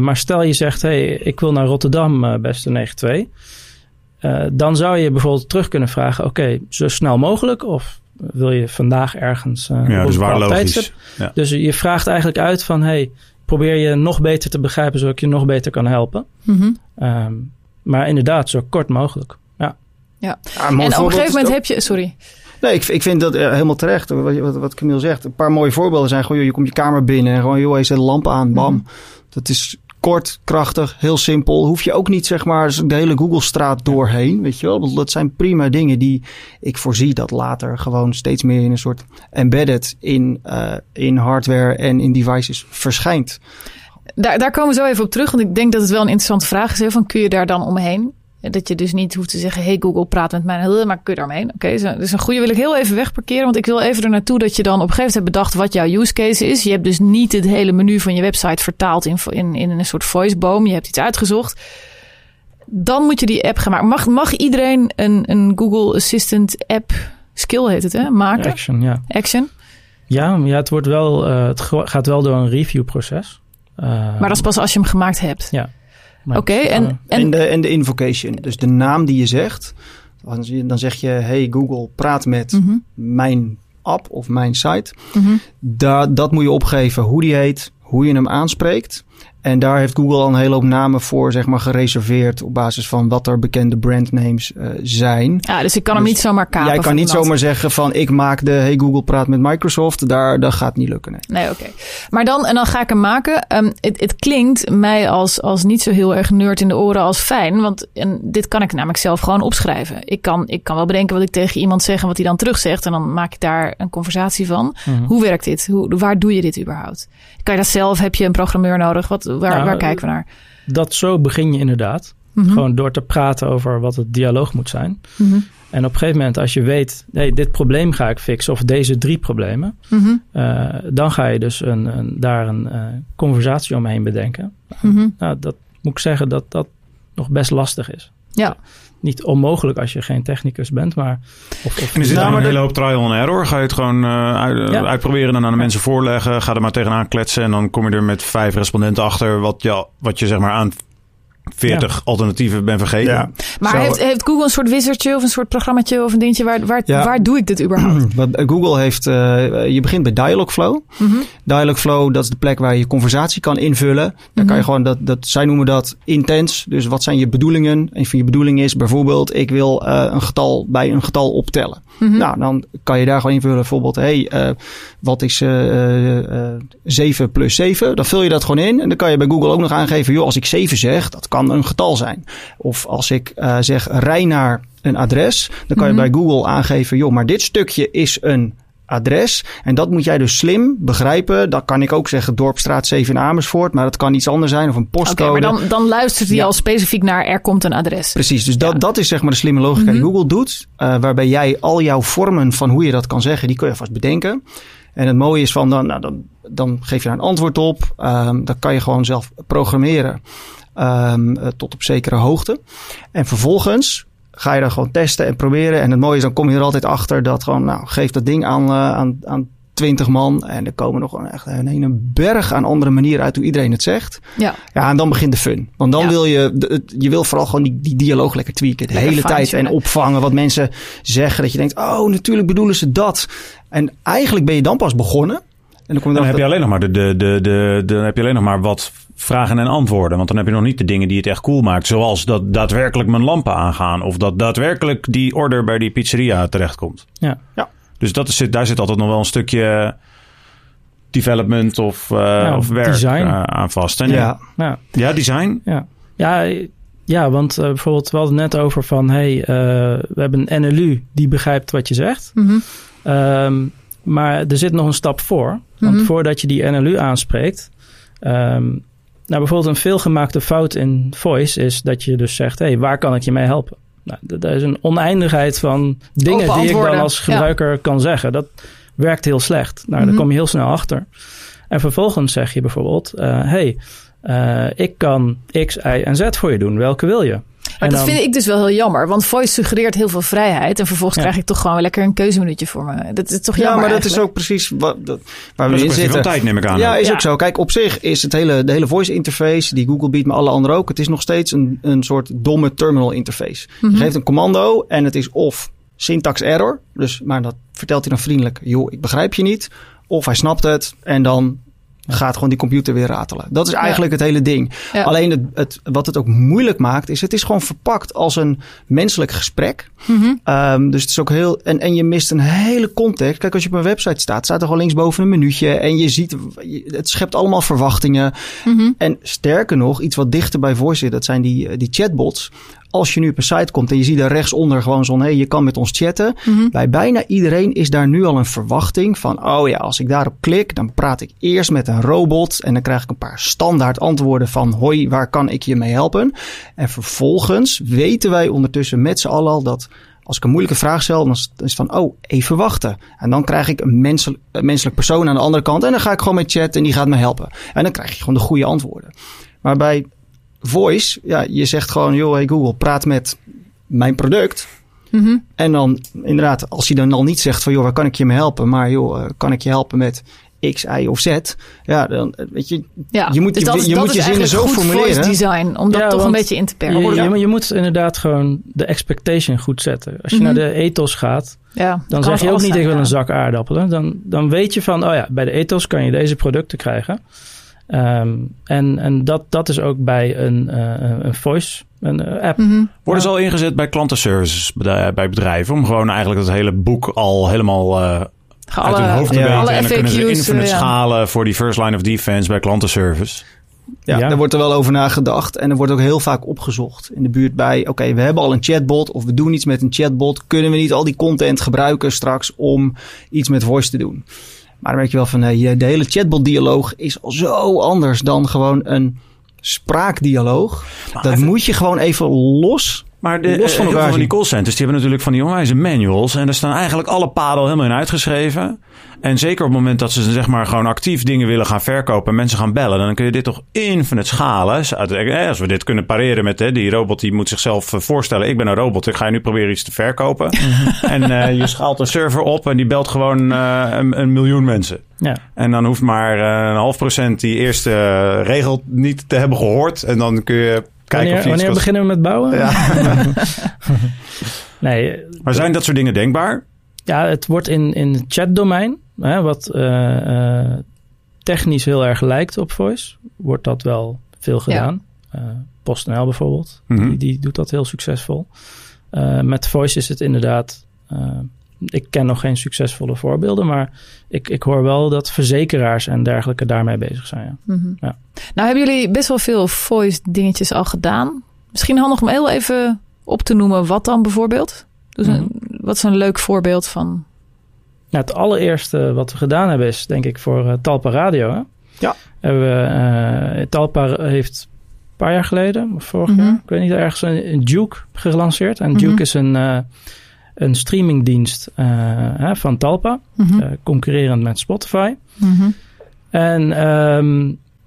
Maar stel je zegt, hey, ik wil naar Rotterdam, beste 92. Eh, dan zou je bijvoorbeeld terug kunnen vragen, oké, zo snel mogelijk of wil je vandaag ergens eh, Ja, dus een waar bepaald logisch. tijdstip? Ja. Dus je vraagt eigenlijk uit van, hey, probeer je nog beter te begrijpen, zodat ik je nog beter kan helpen. Mhm. Ehm, maar inderdaad, zo kort mogelijk. Ja. Ja. Een En op een gegeven moment ook- heb je... Sorry. Nee, ik, ik vind dat eh, helemaal terecht. Wat, wat, wat Camille zegt. Een paar mooie voorbeelden zijn gewoon, joh, je komt je kamer binnen en gewoon, joh, je zet de lamp aan, bam. Mhm. Dat is kort, krachtig, heel simpel. Hoef je ook niet, zeg maar, de hele Google-straat doorheen, weet je wel. Dat- Dat zijn prima dingen die ik voorzie dat later gewoon steeds meer in een soort embedded in, eh, in hardware en in devices verschijnt. Daar, daar komen we zo even op terug. Want ik denk dat het wel een interessante vraag is. hè, Van, kun je daar dan omheen? Dat je dus niet hoeft te zeggen... hey Google, praat met mij. Maar kun je daar omheen? Oké, dus een goede wil ik heel even wegparkeren. Want ik wil even er naartoe dat je dan op een gegeven moment hebt bedacht... wat jouw use case is. Je hebt dus niet het hele menu van je website vertaald... in, in, in een soort voiceboom. Je hebt iets uitgezocht. Dan moet je die app gaan maken. Mag, mag iedereen een, een Google Assistant app... skill heet het, hè? Maken? Action, ja. Action. Ja, ja, het, wordt wel, eh, het gaat wel door een reviewproces. Eh, Maar dat is pas als je hem gemaakt hebt. Ja. Oké, en, En, en de, en de invocation, dus de naam die je zegt. Dan zeg je, hey Google, praat met Mhm, mijn app of mijn site. mhm. Da, dat moet je opgeven hoe die heet, hoe je hem aanspreekt. En daar heeft Google al een hele hoop namen voor zeg maar, gereserveerd op basis van wat er bekende brandnames uh, zijn. Ja, dus ik kan hem Dus niet zomaar kapen. Jij kan niet iemand. zomaar zeggen van ik maak de Hey Google praat met Microsoft. Daar, dat gaat niet lukken. Nee. Nee, oké. Maar dan, en dan ga ik hem maken. Ehm, het, het klinkt mij als, als niet zo heel erg nerd in de oren als fijn. Want en dit kan ik namelijk zelf gewoon opschrijven. Ik kan, ik kan wel bedenken wat ik tegen iemand zeg en wat hij dan terugzegt. En dan maak ik daar een conversatie van. Mhm. Hoe werkt dit? Hoe, waar doe je dit überhaupt? Kan je dat zelf? Heb je een programmeur nodig? Wat, waar, Nou, waar kijken we naar? Dat zo begin je inderdaad. Mhm. Gewoon door te praten over wat het dialoog moet zijn. Mhm. En op een gegeven moment, als je weet, hey, dit probleem ga ik fixen, of deze drie problemen, Mhm. eh, dan ga je dus een, een, daar een eh, conversatie omheen bedenken. Nou, dat moet ik zeggen dat dat nog best lastig is. Ja. Niet onmogelijk als je geen technicus bent, maar. Of, of En is dit Nou, een de- hele hoop trial and error? Ga je het gewoon eh, uit- Ja. uitproberen en aan de mensen voorleggen? Ga er maar tegenaan kletsen en dan kom je er met vijf respondenten achter wat je, wat je zeg maar aan 40 alternatieven bent vergeten. Ja. Maar Zo- heeft, heeft Google een soort wizardje of een soort programmaatje of een dingetje? Waar, waar, Ja. waar doe ik dit überhaupt? Wat eh, Google heeft, eh, je begint bij Dialogflow. Mhm. Dialogflow, dat is de plek waar je conversatie kan invullen. Dan kan je gewoon dat, dat, zij noemen dat intens. Dus wat zijn je bedoelingen? Een van je bedoelingen is bijvoorbeeld, ik wil eh, een getal bij een getal optellen. Mhm. Nou, dan kan je daar gewoon invullen bijvoorbeeld, hey, eh, wat is eh eh, eh, 7 plus 7? Dan vul je dat gewoon in. En dan kan je bij Google ook nog aangeven, joh, als ik 7 zeg, dat kan een getal zijn. Of als ik eh, zeg, rij naar een adres, dan kan Mhm. je bij Google aangeven, joh, maar dit stukje is een adres. En dat moet jij dus slim begrijpen. Dat kan ik ook zeggen Dorpstraat 7 in Amersfoort, maar dat kan iets anders zijn of een Oké, postcode. maar dan, dan luistert hij Ja. al specifiek naar er komt een adres. Precies, dus dat, Ja. dat is zeg maar de slimme logica die Mhm. Google doet. eh, waarbij jij al jouw vormen van hoe je dat kan zeggen, die kun je vast bedenken. En het mooie is van, dan, nou, dan, dan geef je daar een antwoord op. Ehm dat kan je gewoon zelf programmeren ehm, eh, tot op zekere hoogte. En vervolgens ga je dan gewoon testen en proberen. En het mooie is, dan kom je er altijd achter dat gewoon, nou, geef dat ding aan, eh, aan, aan 20 man. En er komen nog gewoon echt een hele berg aan andere manieren uit hoe iedereen het zegt. Ja. Ja, en dan begint de fun. Want dan Ja. wil je, de- je wil vooral gewoon die, die dialoog lekker tweaken. De Lekker hele tijd. En opvangen wat mensen zeggen. Dat je denkt, oh, natuurlijk bedoelen ze dat. En eigenlijk ben je dan pas begonnen. En dan kom je Dan erachter heb je alleen nog maar de, de, de, de, dan heb je alleen nog maar wat vragen en antwoorden. Want dan heb je nog niet de dingen die het echt cool maakt. Zoals dat daadwerkelijk mijn lampen aangaan. Of dat daadwerkelijk die order bij die pizzeria terechtkomt. Ja. Ja. Dus dat is, daar zit altijd nog wel een stukje development of, eh, of werk design. eh, aan vast. En ja. Ja. ja, design. Ja, ja, ja want eh, bijvoorbeeld, we hadden het net over van... hey, eh, we hebben een NLU die begrijpt wat je zegt. Mhm. Ehm, maar er zit nog een stap voor. Want Mhm. voordat je die NLU aanspreekt... ehm, nou, bijvoorbeeld een veelgemaakte fout in voice is dat je dus zegt... hey, waar kan ik je mee helpen? Nou, d- er is een oneindigheid van dingen die ik dan als ja. gebruiker kan zeggen. Dat werkt heel slecht. Nou, Mhm. daar kom je heel snel achter. En vervolgens zeg je bijvoorbeeld... eh, hey, eh, ik kan X, Y en Z voor je doen. Welke wil je? Maar En dat dan- vind ik dus wel heel jammer. Want voice suggereert heel veel vrijheid. En vervolgens Ja. krijg ik toch gewoon lekker een keuzeminuutje voor me. Dat is toch Ja, jammer maar dat is ook precies wat, dat, waar Dat we in zitten. tijd, neem ik aan. Ja, is Ja. ook zo. Kijk, op zich is het hele, de hele voice interface die Google biedt, maar alle anderen ook. Het is nog steeds een, een soort domme terminal interface. Mhm. Je geeft een commando en het is of syntax error. Dus, maar dat vertelt hij dan vriendelijk. Joh, ik begrijp je niet. Of hij snapt het en dan gaat gewoon die computer weer ratelen. Dat is eigenlijk het hele ding. Ja. Alleen het, het, wat het ook moeilijk maakt, is het is gewoon verpakt als een menselijk gesprek. Mhm. Ehm, dus het is ook heel. En, en je mist een hele context. Kijk, als je op een website staat, staat er gewoon linksboven een minuutje. En je ziet, het schept allemaal verwachtingen. Mhm. En sterker nog, iets wat dichter bij voice zit, dat zijn die, eh, die chatbots. Als je nu op een site komt en je ziet daar rechtsonder gewoon zo'n, hé, je kan met ons chatten. Mhm. Bij bijna iedereen is daar nu al een verwachting van, oh ja, als ik daarop klik, dan praat ik eerst met een robot en dan krijg ik een paar standaard antwoorden van, hoi, waar kan ik je mee helpen? En vervolgens weten wij ondertussen met z'n allen al dat als ik een moeilijke vraag stel, dan is het van, oh, even wachten. En dan krijg ik een, mensel, een menselijk persoon aan de andere kant en dan ga ik gewoon met chat en die gaat me helpen. En dan krijg je gewoon de goede antwoorden. Maar bij voice, ja, je zegt gewoon, joh, hey Google, praat met mijn product. Mhm. En dan inderdaad, als hij dan al niet zegt van joh, waar kan ik je mee helpen? Maar joh, eh, kan ik je helpen met X, Y of Z? Ja, dan eh, weet je, Ja, je moet dus je, je, dat moet is je zinnen zo formuleren. voice design, om dat Ja, toch een want beetje in te Je, perken. je, je moet inderdaad gewoon de expectation goed zetten. Als je Mhm. naar de ethos gaat, Ja, dan zeg je ook niet zijn, ik wil ja. een zak aardappelen. Dan, dan weet je van, oh ja, bij de ethos kan je deze producten krijgen. Ehm, en en dat, dat is ook bij een, eh, een voice een, eh, app. Mhm. Worden ze al ingezet bij klantenservices bij bedrijven? Om gewoon eigenlijk dat hele boek al helemaal eh, uit hun hoofd te ja, weten. alle en dan kunnen ze FAQ's, infinite ja. schalen voor die first line of defense bij klantenservice. Ja, Ja. daar wordt er wel over nagedacht. En er wordt ook heel vaak opgezocht in de buurt bij... oké, we hebben al een chatbot of we doen iets met een chatbot. Kunnen we niet al die content gebruiken straks om iets met voice te doen? Maar dan merk je wel van... nee, de hele chatbot-dialoog is al zo anders dan gewoon een spraakdialoog. Dat even- moet je gewoon even los... Maar de, Los van eh, heel elkaar veel van die callcenters, die hebben natuurlijk van die onwijze manuals. En daar staan eigenlijk alle paden al helemaal in uitgeschreven. En zeker op het moment dat ze zeg maar gewoon actief dingen willen gaan verkopen en mensen gaan bellen, dan kun je dit toch infinite schalen. Eh, Als we dit kunnen pareren met hè, die robot, die moet zichzelf eh, voorstellen: ik ben een robot, ik ga je nu proberen iets te verkopen. en eh, je schaalt een server op en die belt gewoon een, een miljoen mensen. Ja. En dan hoeft maar een half procent die eerste regel niet te hebben gehoord. En dan kun je kijken Wanneer, of je wanneer beginnen we met bouwen? nee, Maar zijn dat soort dingen denkbaar? Ja, het wordt in, in het chatdomein, hè, wat eh, eh, technisch heel erg lijkt op voice, wordt dat wel veel gedaan. Eh, PostNL bijvoorbeeld, Mhm. die, die doet dat heel succesvol. Eh, met voice is het inderdaad, eh, ik ken nog geen succesvolle voorbeelden, maar ik, ik hoor wel dat verzekeraars en dergelijke daarmee bezig zijn. Ja. Mhm. Ja. Nou hebben jullie best wel veel voice dingetjes al gedaan. Misschien handig om heel even op te noemen wat dan bijvoorbeeld. Dus een, wat is een leuk voorbeeld van... Nou, het allereerste wat we gedaan hebben is denk ik voor eh, Talpa Radio. Hè? Ja. Hebben we, eh, Talpa heeft een paar jaar geleden, of vorig Mhm. jaar, ik weet niet, ergens een, een Duke gelanceerd. En Mhm. Duke is een, eh, een streamingdienst hè, van Talpa, Mhm. concurrerend met Spotify. Mhm. En ehm,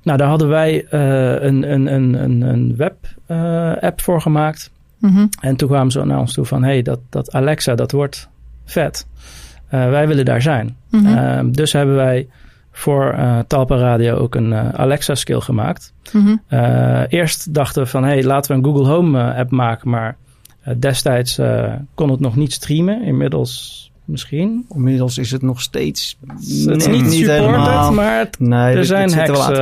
nou, daar hadden wij een, een, een, een, een web-app voor gemaakt. Mhm. En toen kwamen ze naar ons toe van... hey, dat, dat Alexa, dat wordt vet. Eh, wij willen daar zijn. Mhm. Ehm, dus hebben wij voor eh, Talpa Radio ook een eh, Alexa-skill gemaakt. Mhm. Eerst dachten we van... hey, laten we een Google Home-app maken. Maar destijds kon het nog niet streamen. Inmiddels misschien. Inmiddels is het nog steeds... het is niet, supported, helemaal. maar het Nee, er dit- zijn dit hacks, eh,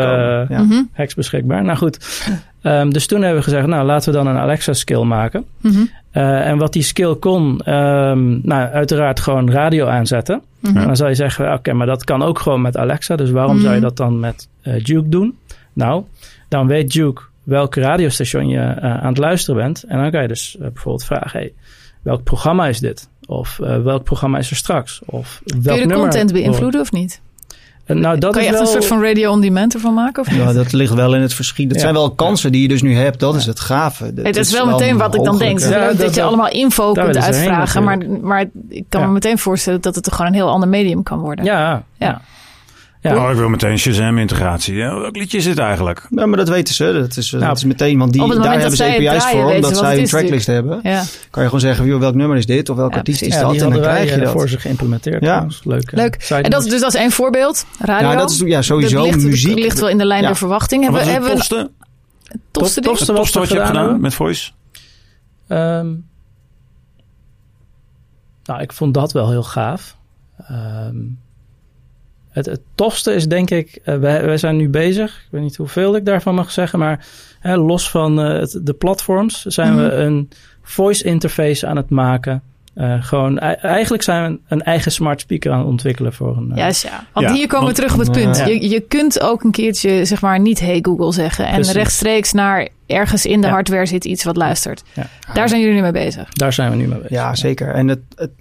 Ja. Mhm. hacks beschikbaar. Nou goed, Ehm, dus toen hebben we gezegd, nou laten we dan een Alexa-skill maken. Mhm. Eh, en wat die skill kon, ehm, nou uiteraard gewoon radio aanzetten. Mhm. En dan zou je zeggen, oké, maar dat kan ook gewoon met Alexa. Dus waarom zou je dat dan met eh, Duke doen? Nou, dan weet Duke welk radiostation je aan het luisteren bent. En dan kan je dus bijvoorbeeld vragen, hey, welk programma is dit? Of eh, welk programma is er straks? Of welk Kun je de nummer content beïnvloeden of niet? Eh, nou, dat kan je is echt wel... een soort van radio on demand ervan maken? Of niet? Ja, dat ligt wel in het verschiet. Dat Ja. zijn wel kansen die je dus nu hebt. Dat is het gave. Dat is wel meteen wat ik dan denk. Ja, dat- dat je dat- allemaal info daar kunt heen uitvragen. Maar, maar ik kan Ja. me meteen voorstellen dat het toch gewoon een heel ander medium kan worden. Ja, Ja. Ja. Oh, ik wil meteen Shazam-integratie. Ja, welk liedje is dit eigenlijk? Ja, maar dat weten ze. Dat is, Nou, dat is meteen, want die, daar hebben ze API's voor, omdat zij een tracklist hebben. Ja. Kan je gewoon zeggen, joh, welk nummer is dit of welke Ja, artiest is dat? En dan krijg je eh, dat. voor ze geïmplementeerd. Ja. trouwens. Leuk. eh, Leuk. En dat, is- dus dat is één voorbeeld. Radio. Ja, dat is ja, sowieso dat ligt, muziek. ligt wel in de lijn Ja. der verwachting. Wat Hebben, we- het hebben we tofste? tofste? Tofste Het wat tofste we wat je hebt gedaan met Voice? Ehm, nou, ik vond dat wel heel gaaf. Ehm, het, het tofste is denk ik, uh, wij, wij zijn nu bezig. Ik weet niet hoeveel ik daarvan mag zeggen, maar hè, los van uh, het, de platforms zijn Mhm. we een voice interface aan het maken. Uh, gewoon, eigenlijk zijn we een eigen smart speaker aan het ontwikkelen voor een. Juist, ja. Want Ja, hier komen want- we terug op het punt. Ja. Je, je kunt ook een keertje, zeg maar, niet hey Google zeggen. En Precies. rechtstreeks naar ergens in de Ja. hardware zit iets wat luistert. Ja. Daar zijn jullie nu mee bezig. Daar zijn we nu mee bezig. Ja, zeker. En het, het,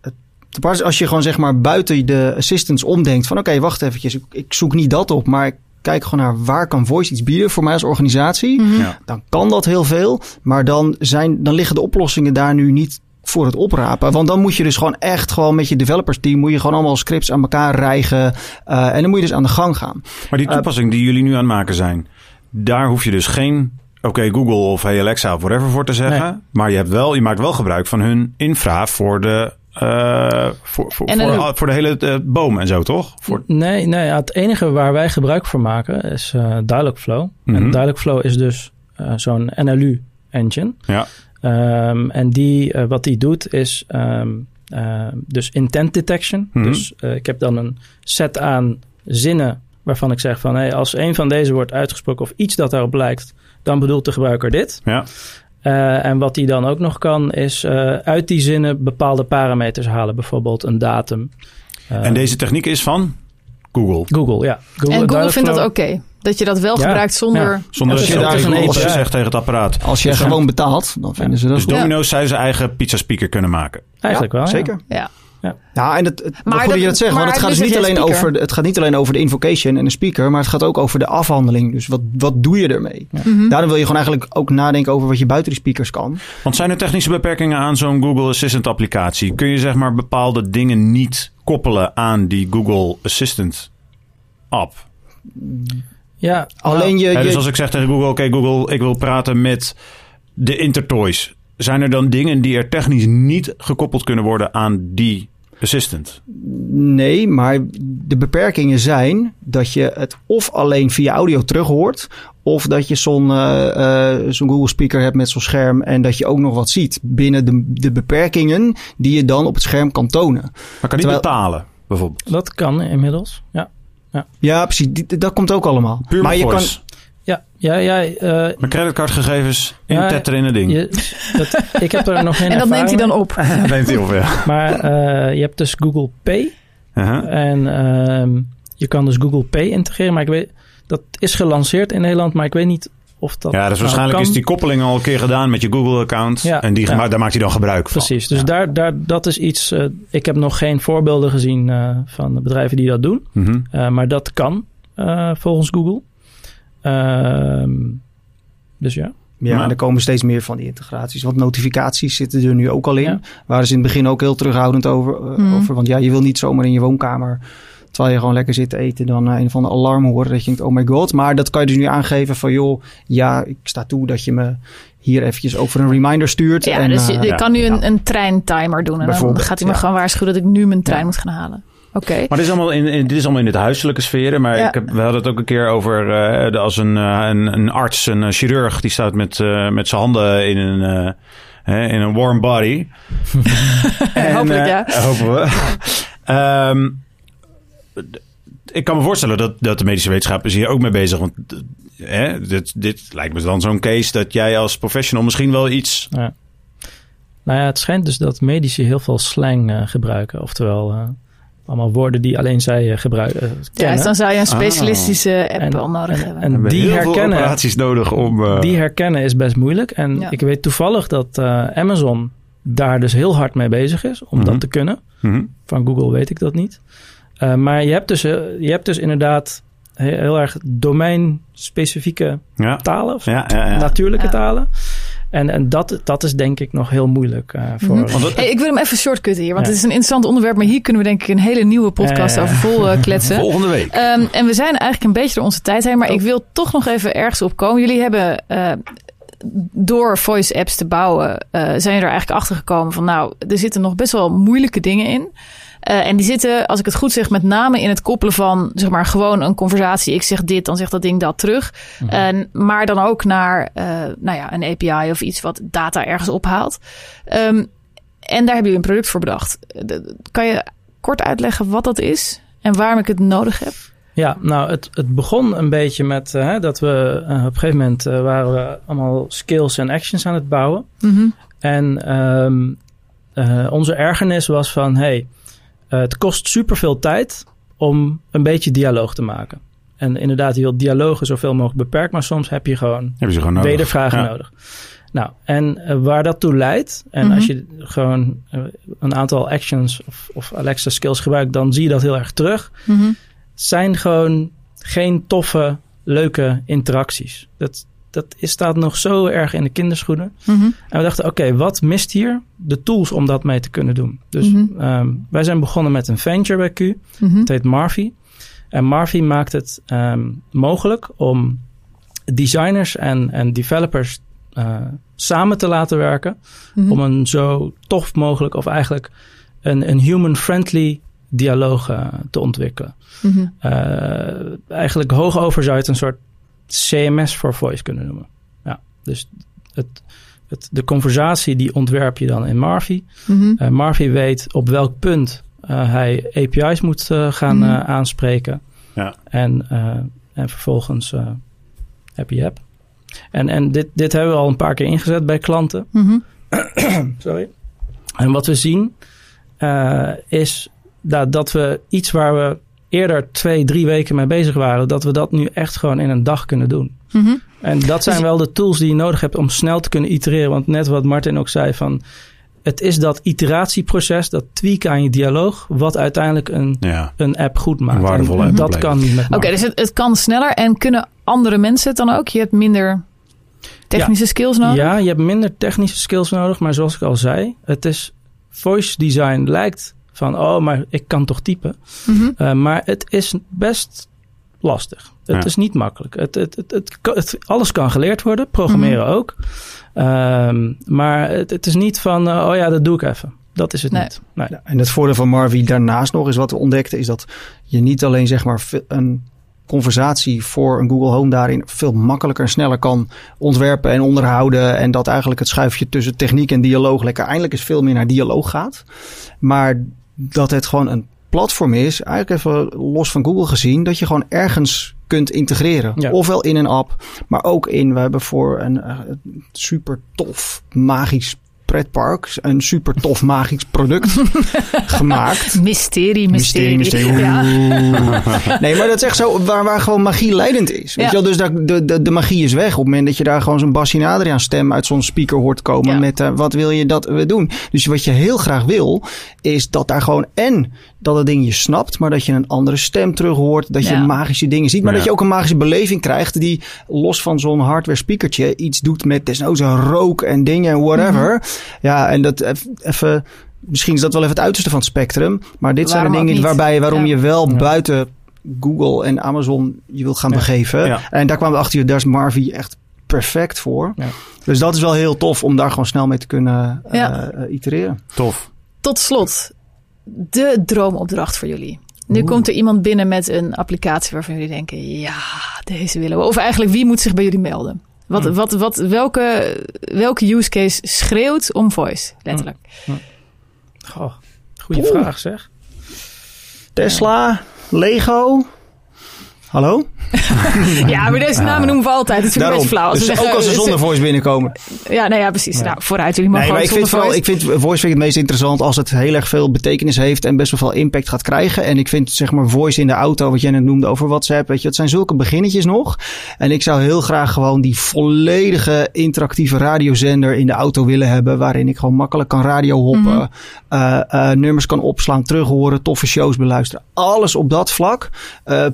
het, apart is als je gewoon zeg maar buiten de assistants omdenkt van oké, wacht eventjes, ik, ik zoek niet dat op, maar ik kijk gewoon naar waar kan Voice iets bieden voor mij als organisatie. Mhm. Ja. Dan kan dat heel veel, maar dan, zijn, dan liggen de oplossingen daar nu niet voor het oprapen. Want dan moet je dus gewoon echt gewoon met je developers team moet je gewoon allemaal scripts aan elkaar rijgen uh, en dan moet je dus aan de gang gaan. Maar die toepassing die jullie nu aan het maken zijn, daar hoef je dus geen oké Google of hey Alexa of whatever voor te zeggen. Nee. Maar je, hebt wel, je maakt wel gebruik van hun infra voor de, uh, voor, voor, En voor, de hele uh, boom en zo, toch? Voor, Nee, nee ja, het enige waar wij gebruik van maken is uh, Dialogflow. Mhm. En Dialogflow is dus zo'n NLU-engine. ja. Um, en die, wat die doet is um, uh, dus intent detection. Mhm. Dus ik heb dan een set aan zinnen waarvan ik zeg van hey, als een van deze wordt uitgesproken of iets dat daarop lijkt, dan bedoelt de gebruiker dit. Ja. Uh, en wat hij dan ook nog kan, is uh, uit die zinnen bepaalde parameters halen, bijvoorbeeld een datum. Uh, en deze techniek is van Google. Google, ja. Google, en Google vindt dat oké. Okay. Dat je dat wel ja, gebruikt zonder... Ja, zonder dat je daar een zegt tegen het apparaat. Als je dus gewoon betaalt, dan vinden ze dat Dus Domino's zou zijn eigen pizza speaker kunnen maken. Eigenlijk wel, Zeker. Ja. Ja. ja, en het, het maar goed dat je dat zegt, want het gaat, dus niet alleen over, het gaat niet alleen over de invocation en de speaker, maar het gaat ook over de afhandeling. Dus wat, wat doe je ermee? Ja. Mm -hmm. Daarom wil je gewoon eigenlijk ook nadenken over wat je buiten die speakers kan. Want zijn er technische beperkingen aan zo'n Google Assistant applicatie? Kun je zeg maar bepaalde dingen niet koppelen aan die Google Assistant app? Ja, alleen je, Dus als ik zeg tegen Google, oké okay, Google, ik wil praten met de Intertoys. Zijn er dan dingen die er technisch niet gekoppeld kunnen worden aan die assistant? Nee, maar de beperkingen zijn dat je het of alleen via audio terug hoort, of dat je zo'n uh, uh, zo'n Google speaker hebt met zo'n scherm en dat je ook nog wat ziet binnen de, de beperkingen die je dan op het scherm kan tonen. Maar kan je Terwijl, betalen bijvoorbeeld? Dat kan inmiddels, ja. Ja, ja precies. Die, dat komt ook allemaal. Puur maar je kan, ja, ja, ja. Uh, Mijn creditcardgegevens intetteren in het ding. Je, dat, ik heb er nog geen En dat neemt hij dan op. neemt hij op, ja. Maar uh, je hebt dus Google Pay. Uh -huh. En uh, je kan dus Google Pay integreren. Maar ik weet, dat is gelanceerd in Nederland, maar ik weet niet of dat. Ja, dus nou waarschijnlijk kan. is die koppeling al een keer gedaan met je Google-account. Ja, en die, ja. daar maakt hij dan gebruik van. Precies. Dus ja. daar, daar, dat is iets. Uh, ik heb nog geen voorbeelden gezien uh, van bedrijven die dat doen. Uh, maar dat kan uh, volgens Google. Uh, dus ja. Ja, maar er komen steeds meer van die integraties. Want notificaties zitten er nu ook al in. Ja. Waren ze in het begin ook heel terughoudend over, uh, mm. over. Want ja, je wil niet zomaar in je woonkamer terwijl je gewoon lekker zit te eten, dan uh, een van de alarm horen. Dat je denkt, oh my god. Maar dat kan je dus nu aangeven van, joh, ja, ik sta toe dat je me hier eventjes over een reminder stuurt. Ja, en, dus je, uh, je ja. kan nu een, een treintimer doen. En dan gaat hij me ja. gewoon waarschuwen dat ik nu mijn trein moet gaan halen. Oké. Okay. Maar dit is, allemaal in, in, dit is allemaal in het huiselijke sferen. Maar Ja. ik heb, we hadden het ook een keer over uh, de, als een, uh, een, een arts, een uh, chirurg, die staat met, uh, met zijn handen in een, uh, hè, in een warm body. en, Hopelijk, ja. uh, hopen we. um, ik kan me voorstellen dat, dat de medische wetenschap is hier ook mee bezig. Want hè, dit, dit lijkt me dan zo'n case dat jij als professional misschien wel iets... Ja. Nou ja, het schijnt dus dat medici heel veel slang uh, gebruiken. Oftewel, uh, allemaal woorden die alleen zij uh, gebruiken. Uh, ja, dus dan zou je een specialistische ah. app en, wel nodig en, hebben. En die heel herkennen, veel operaties nodig om... Uh... Die herkennen is best moeilijk. En Ja. ik weet toevallig dat uh, Amazon daar dus heel hard mee bezig is om Mhm. dat te kunnen. Mm-hmm. Van Google weet ik dat niet. Uh, maar je hebt, dus, uh, je hebt dus inderdaad heel, heel erg domeinspecifieke Ja. talen. Of Ja, ja, ja. natuurlijke Ja. talen. En, en dat, dat is denk ik nog heel moeilijk uh, voor... Mhm. Dat- Hey, ik wil hem even shortcutten hier, want Ja. het is een interessant onderwerp. Maar hier kunnen we denk ik een hele nieuwe podcast Ja, ja, ja. over vol uh, kletsen. Volgende week. Um, en we zijn eigenlijk een beetje door onze tijd heen. Maar Oh. ik wil toch nog even ergens op komen. Jullie hebben uh, door voice apps te bouwen... Uh, zijn jullie er eigenlijk achter gekomen van... nou, er zitten nog best wel moeilijke dingen in. Uh, en die zitten, als ik het goed zeg, met name in het koppelen van... zeg maar gewoon een conversatie. Ik zeg dit, dan zegt dat ding dat terug. Mhm. En, maar dan ook naar uh, nou ja, een API of iets wat data ergens ophaalt. Um, en daar hebben jullie een product voor bedacht. De- Kan je kort uitleggen wat dat is en waarom ik het nodig heb? Ja, nou, het, het begon een beetje met uh, dat we uh, op een gegeven moment uh, waren we allemaal skills en actions aan het bouwen. Mm-hmm. En um, onze ergernis was van, hey, het kost superveel tijd om een beetje dialoog te maken. En inderdaad, je wilt dialogen zoveel mogelijk beperkt, maar soms heb je gewoon, Hebben ze gewoon nodig. wedervragen Ja. nodig. Nou, en uh, waar dat toe leidt, en Mhm. als je gewoon uh, een aantal actions of, of Alexa skills gebruikt, dan zie je dat heel erg terug. Mm-hmm. Zijn gewoon geen toffe, leuke interacties. Dat, dat is, staat nog zo erg in de kinderschoenen. Mm-hmm. En we dachten, oké, okay, wat mist hier? De tools om dat mee te kunnen doen. Dus Mhm. um, wij zijn begonnen met een venture bij Q. Mm-hmm. Het heet Marvi. En Marvi maakt het um, mogelijk om designers en, en developers uh, samen te laten werken. Mhm. Om een zo tof mogelijk, of eigenlijk een, een human-friendly dialoog uh, te ontwikkelen. Uh, eigenlijk hoogover zou je het een soort CMS voor voice kunnen noemen. Ja, dus het, het, de conversatie die ontwerp je dan in Marvi. Uh, Marvi weet op welk punt uh, hij API's moet uh, gaan Mhm. aanspreken. Ja. En, eh, en vervolgens eh, heb je app. En, en dit, dit hebben we al een paar keer ingezet bij klanten. Mhm. Sorry. En wat we zien eh, is dat, dat we iets waar we eerder twee, drie weken mee bezig waren, dat we dat nu echt gewoon in een dag kunnen doen. Mhm. En dat zijn Dus- wel de tools die je nodig hebt om snel te kunnen itereren. Want net wat Martin ook zei van... Het is dat iteratieproces, dat tweaken aan je dialoog... wat uiteindelijk een, Ja. een app goed maakt. Een waardevolle En dat kan niet met Oké, dus het, het kan sneller en kunnen andere mensen het dan ook? Je hebt minder technische skills nodig? Ja, je hebt minder technische skills nodig. Maar zoals ik al zei, het is... Voice design lijkt van... Oh, maar ik kan toch typen. Mhm. Uh, maar het is best lastig. Het Ja. is niet makkelijk. Het, het, het, het, alles kan geleerd worden, programmeren Mhm. ook. Ehm, maar het, het is niet van, uh, oh ja, dat doe ik even. Dat is het Nee. niet. Nee. Ja, en het voordeel van Marvi daarnaast nog is wat we ontdekten, is dat je niet alleen zeg maar een conversatie voor een Google Home daarin veel makkelijker en sneller kan ontwerpen en onderhouden. En dat eigenlijk het schuifje tussen techniek en dialoog lekker eindelijk eens veel meer naar dialoog gaat. Maar dat het gewoon een platform is, eigenlijk even los van Google gezien, dat je gewoon ergens kunt integreren. Ja. Ofwel in een app, maar ook in, we hebben voor een eh, super tof magisch pretpark, een super tof magisch product gemaakt. Mysterie, mysterie. Mysterie, mysterie. Ja. Oeh. Nee, maar dat is echt zo waar, waar gewoon magie leidend is. Weet Ja. je wel? Dus daar, de, de, de magie is weg op het moment dat je daar gewoon zo'n Bassie en Adriaan stem uit zo'n speaker hoort komen Ja. met eh, wat wil je dat we doen. Dus wat je heel graag wil is dat daar gewoon en dat het ding je snapt, maar dat je een andere stem terug hoort, dat je Ja. magische dingen ziet, maar Ja. dat je ook een magische beleving krijgt die los van zo'n hardware speakertje iets doet met desnoods een rook en dingen en whatever. Mhm. Ja, en dat even Misschien is dat wel even het uiterste van het spectrum. Maar dit zijn de dingen waarbij waarom Ja. je wel Ja. buiten Google en Amazon je wilt gaan Ja. begeven. Ja. En daar kwamen we achter, daar is Marvi echt perfect voor. Ja. Dus dat is wel heel tof om daar gewoon snel mee te kunnen eh, Ja. eh, itereren. Tof. Tot slot, de droomopdracht voor jullie. Nu komt er iemand binnen met een applicatie waarvan jullie denken: ja, deze willen we. Of eigenlijk, wie moet zich bij jullie melden? Wat, Hmm. wat, wat, welke, welke use case schreeuwt om voice? Letterlijk. Goh, goede vraag zeg. Tesla, Lego. Hallo? Ja, maar deze namen noemen we altijd. Het ik een beetje flauw. Als Dus ook als ze eh, zonder voice binnenkomen. Ja, nou ja, precies. Nou, vooruit. Jullie mogen Nee, maar ik vind, vooral, ik vind voice vind ik het meest interessant als het heel erg veel betekenis heeft en best wel veel impact gaat krijgen. En ik vind zeg maar voice in de auto, wat jij net noemde over WhatsApp, weet je, het zijn zulke beginnetjes nog. En ik zou heel graag gewoon die volledige interactieve radiozender in de auto willen hebben, waarin ik gewoon makkelijk kan radio hoppen, Mhm. eh, eh, nummers kan opslaan, terug horen, toffe shows beluisteren. Alles op dat vlak.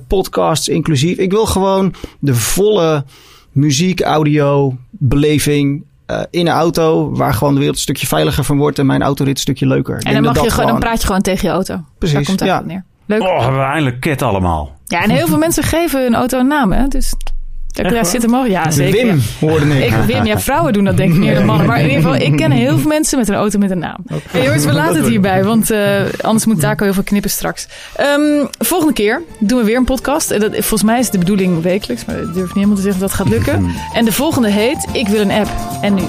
Podcasts inclusief. Ik wil gewoon de volle muziek, audio, beleving eh, in een auto waar gewoon de wereld een stukje veiliger van wordt en mijn autorit een stukje leuker. En dan, mag dat je dat gewoon, dan praat je gewoon tegen je auto. Daar Precies, komt het ja. neer. Leuk. Oh, hebben we eindelijk ket allemaal. Ja, en heel veel mensen geven hun auto een naam, hè? Dus daar zit hem al. Ja, zeker. Wim ja. hoorde ik. Ik, Wim, ja, vrouwen doen dat denk ik meer dan mannen. Maar in ieder geval, ik ken heel veel mensen met een auto met een naam. Hey, jongens, we laten het hierbij, want eh, anders moet Taco heel veel knippen straks. Ehm, volgende keer doen we weer een podcast. En dat, volgens mij is de bedoeling wekelijks, maar ik durf niet helemaal te zeggen dat dat gaat lukken. En de volgende heet Ik wil een app. En nu?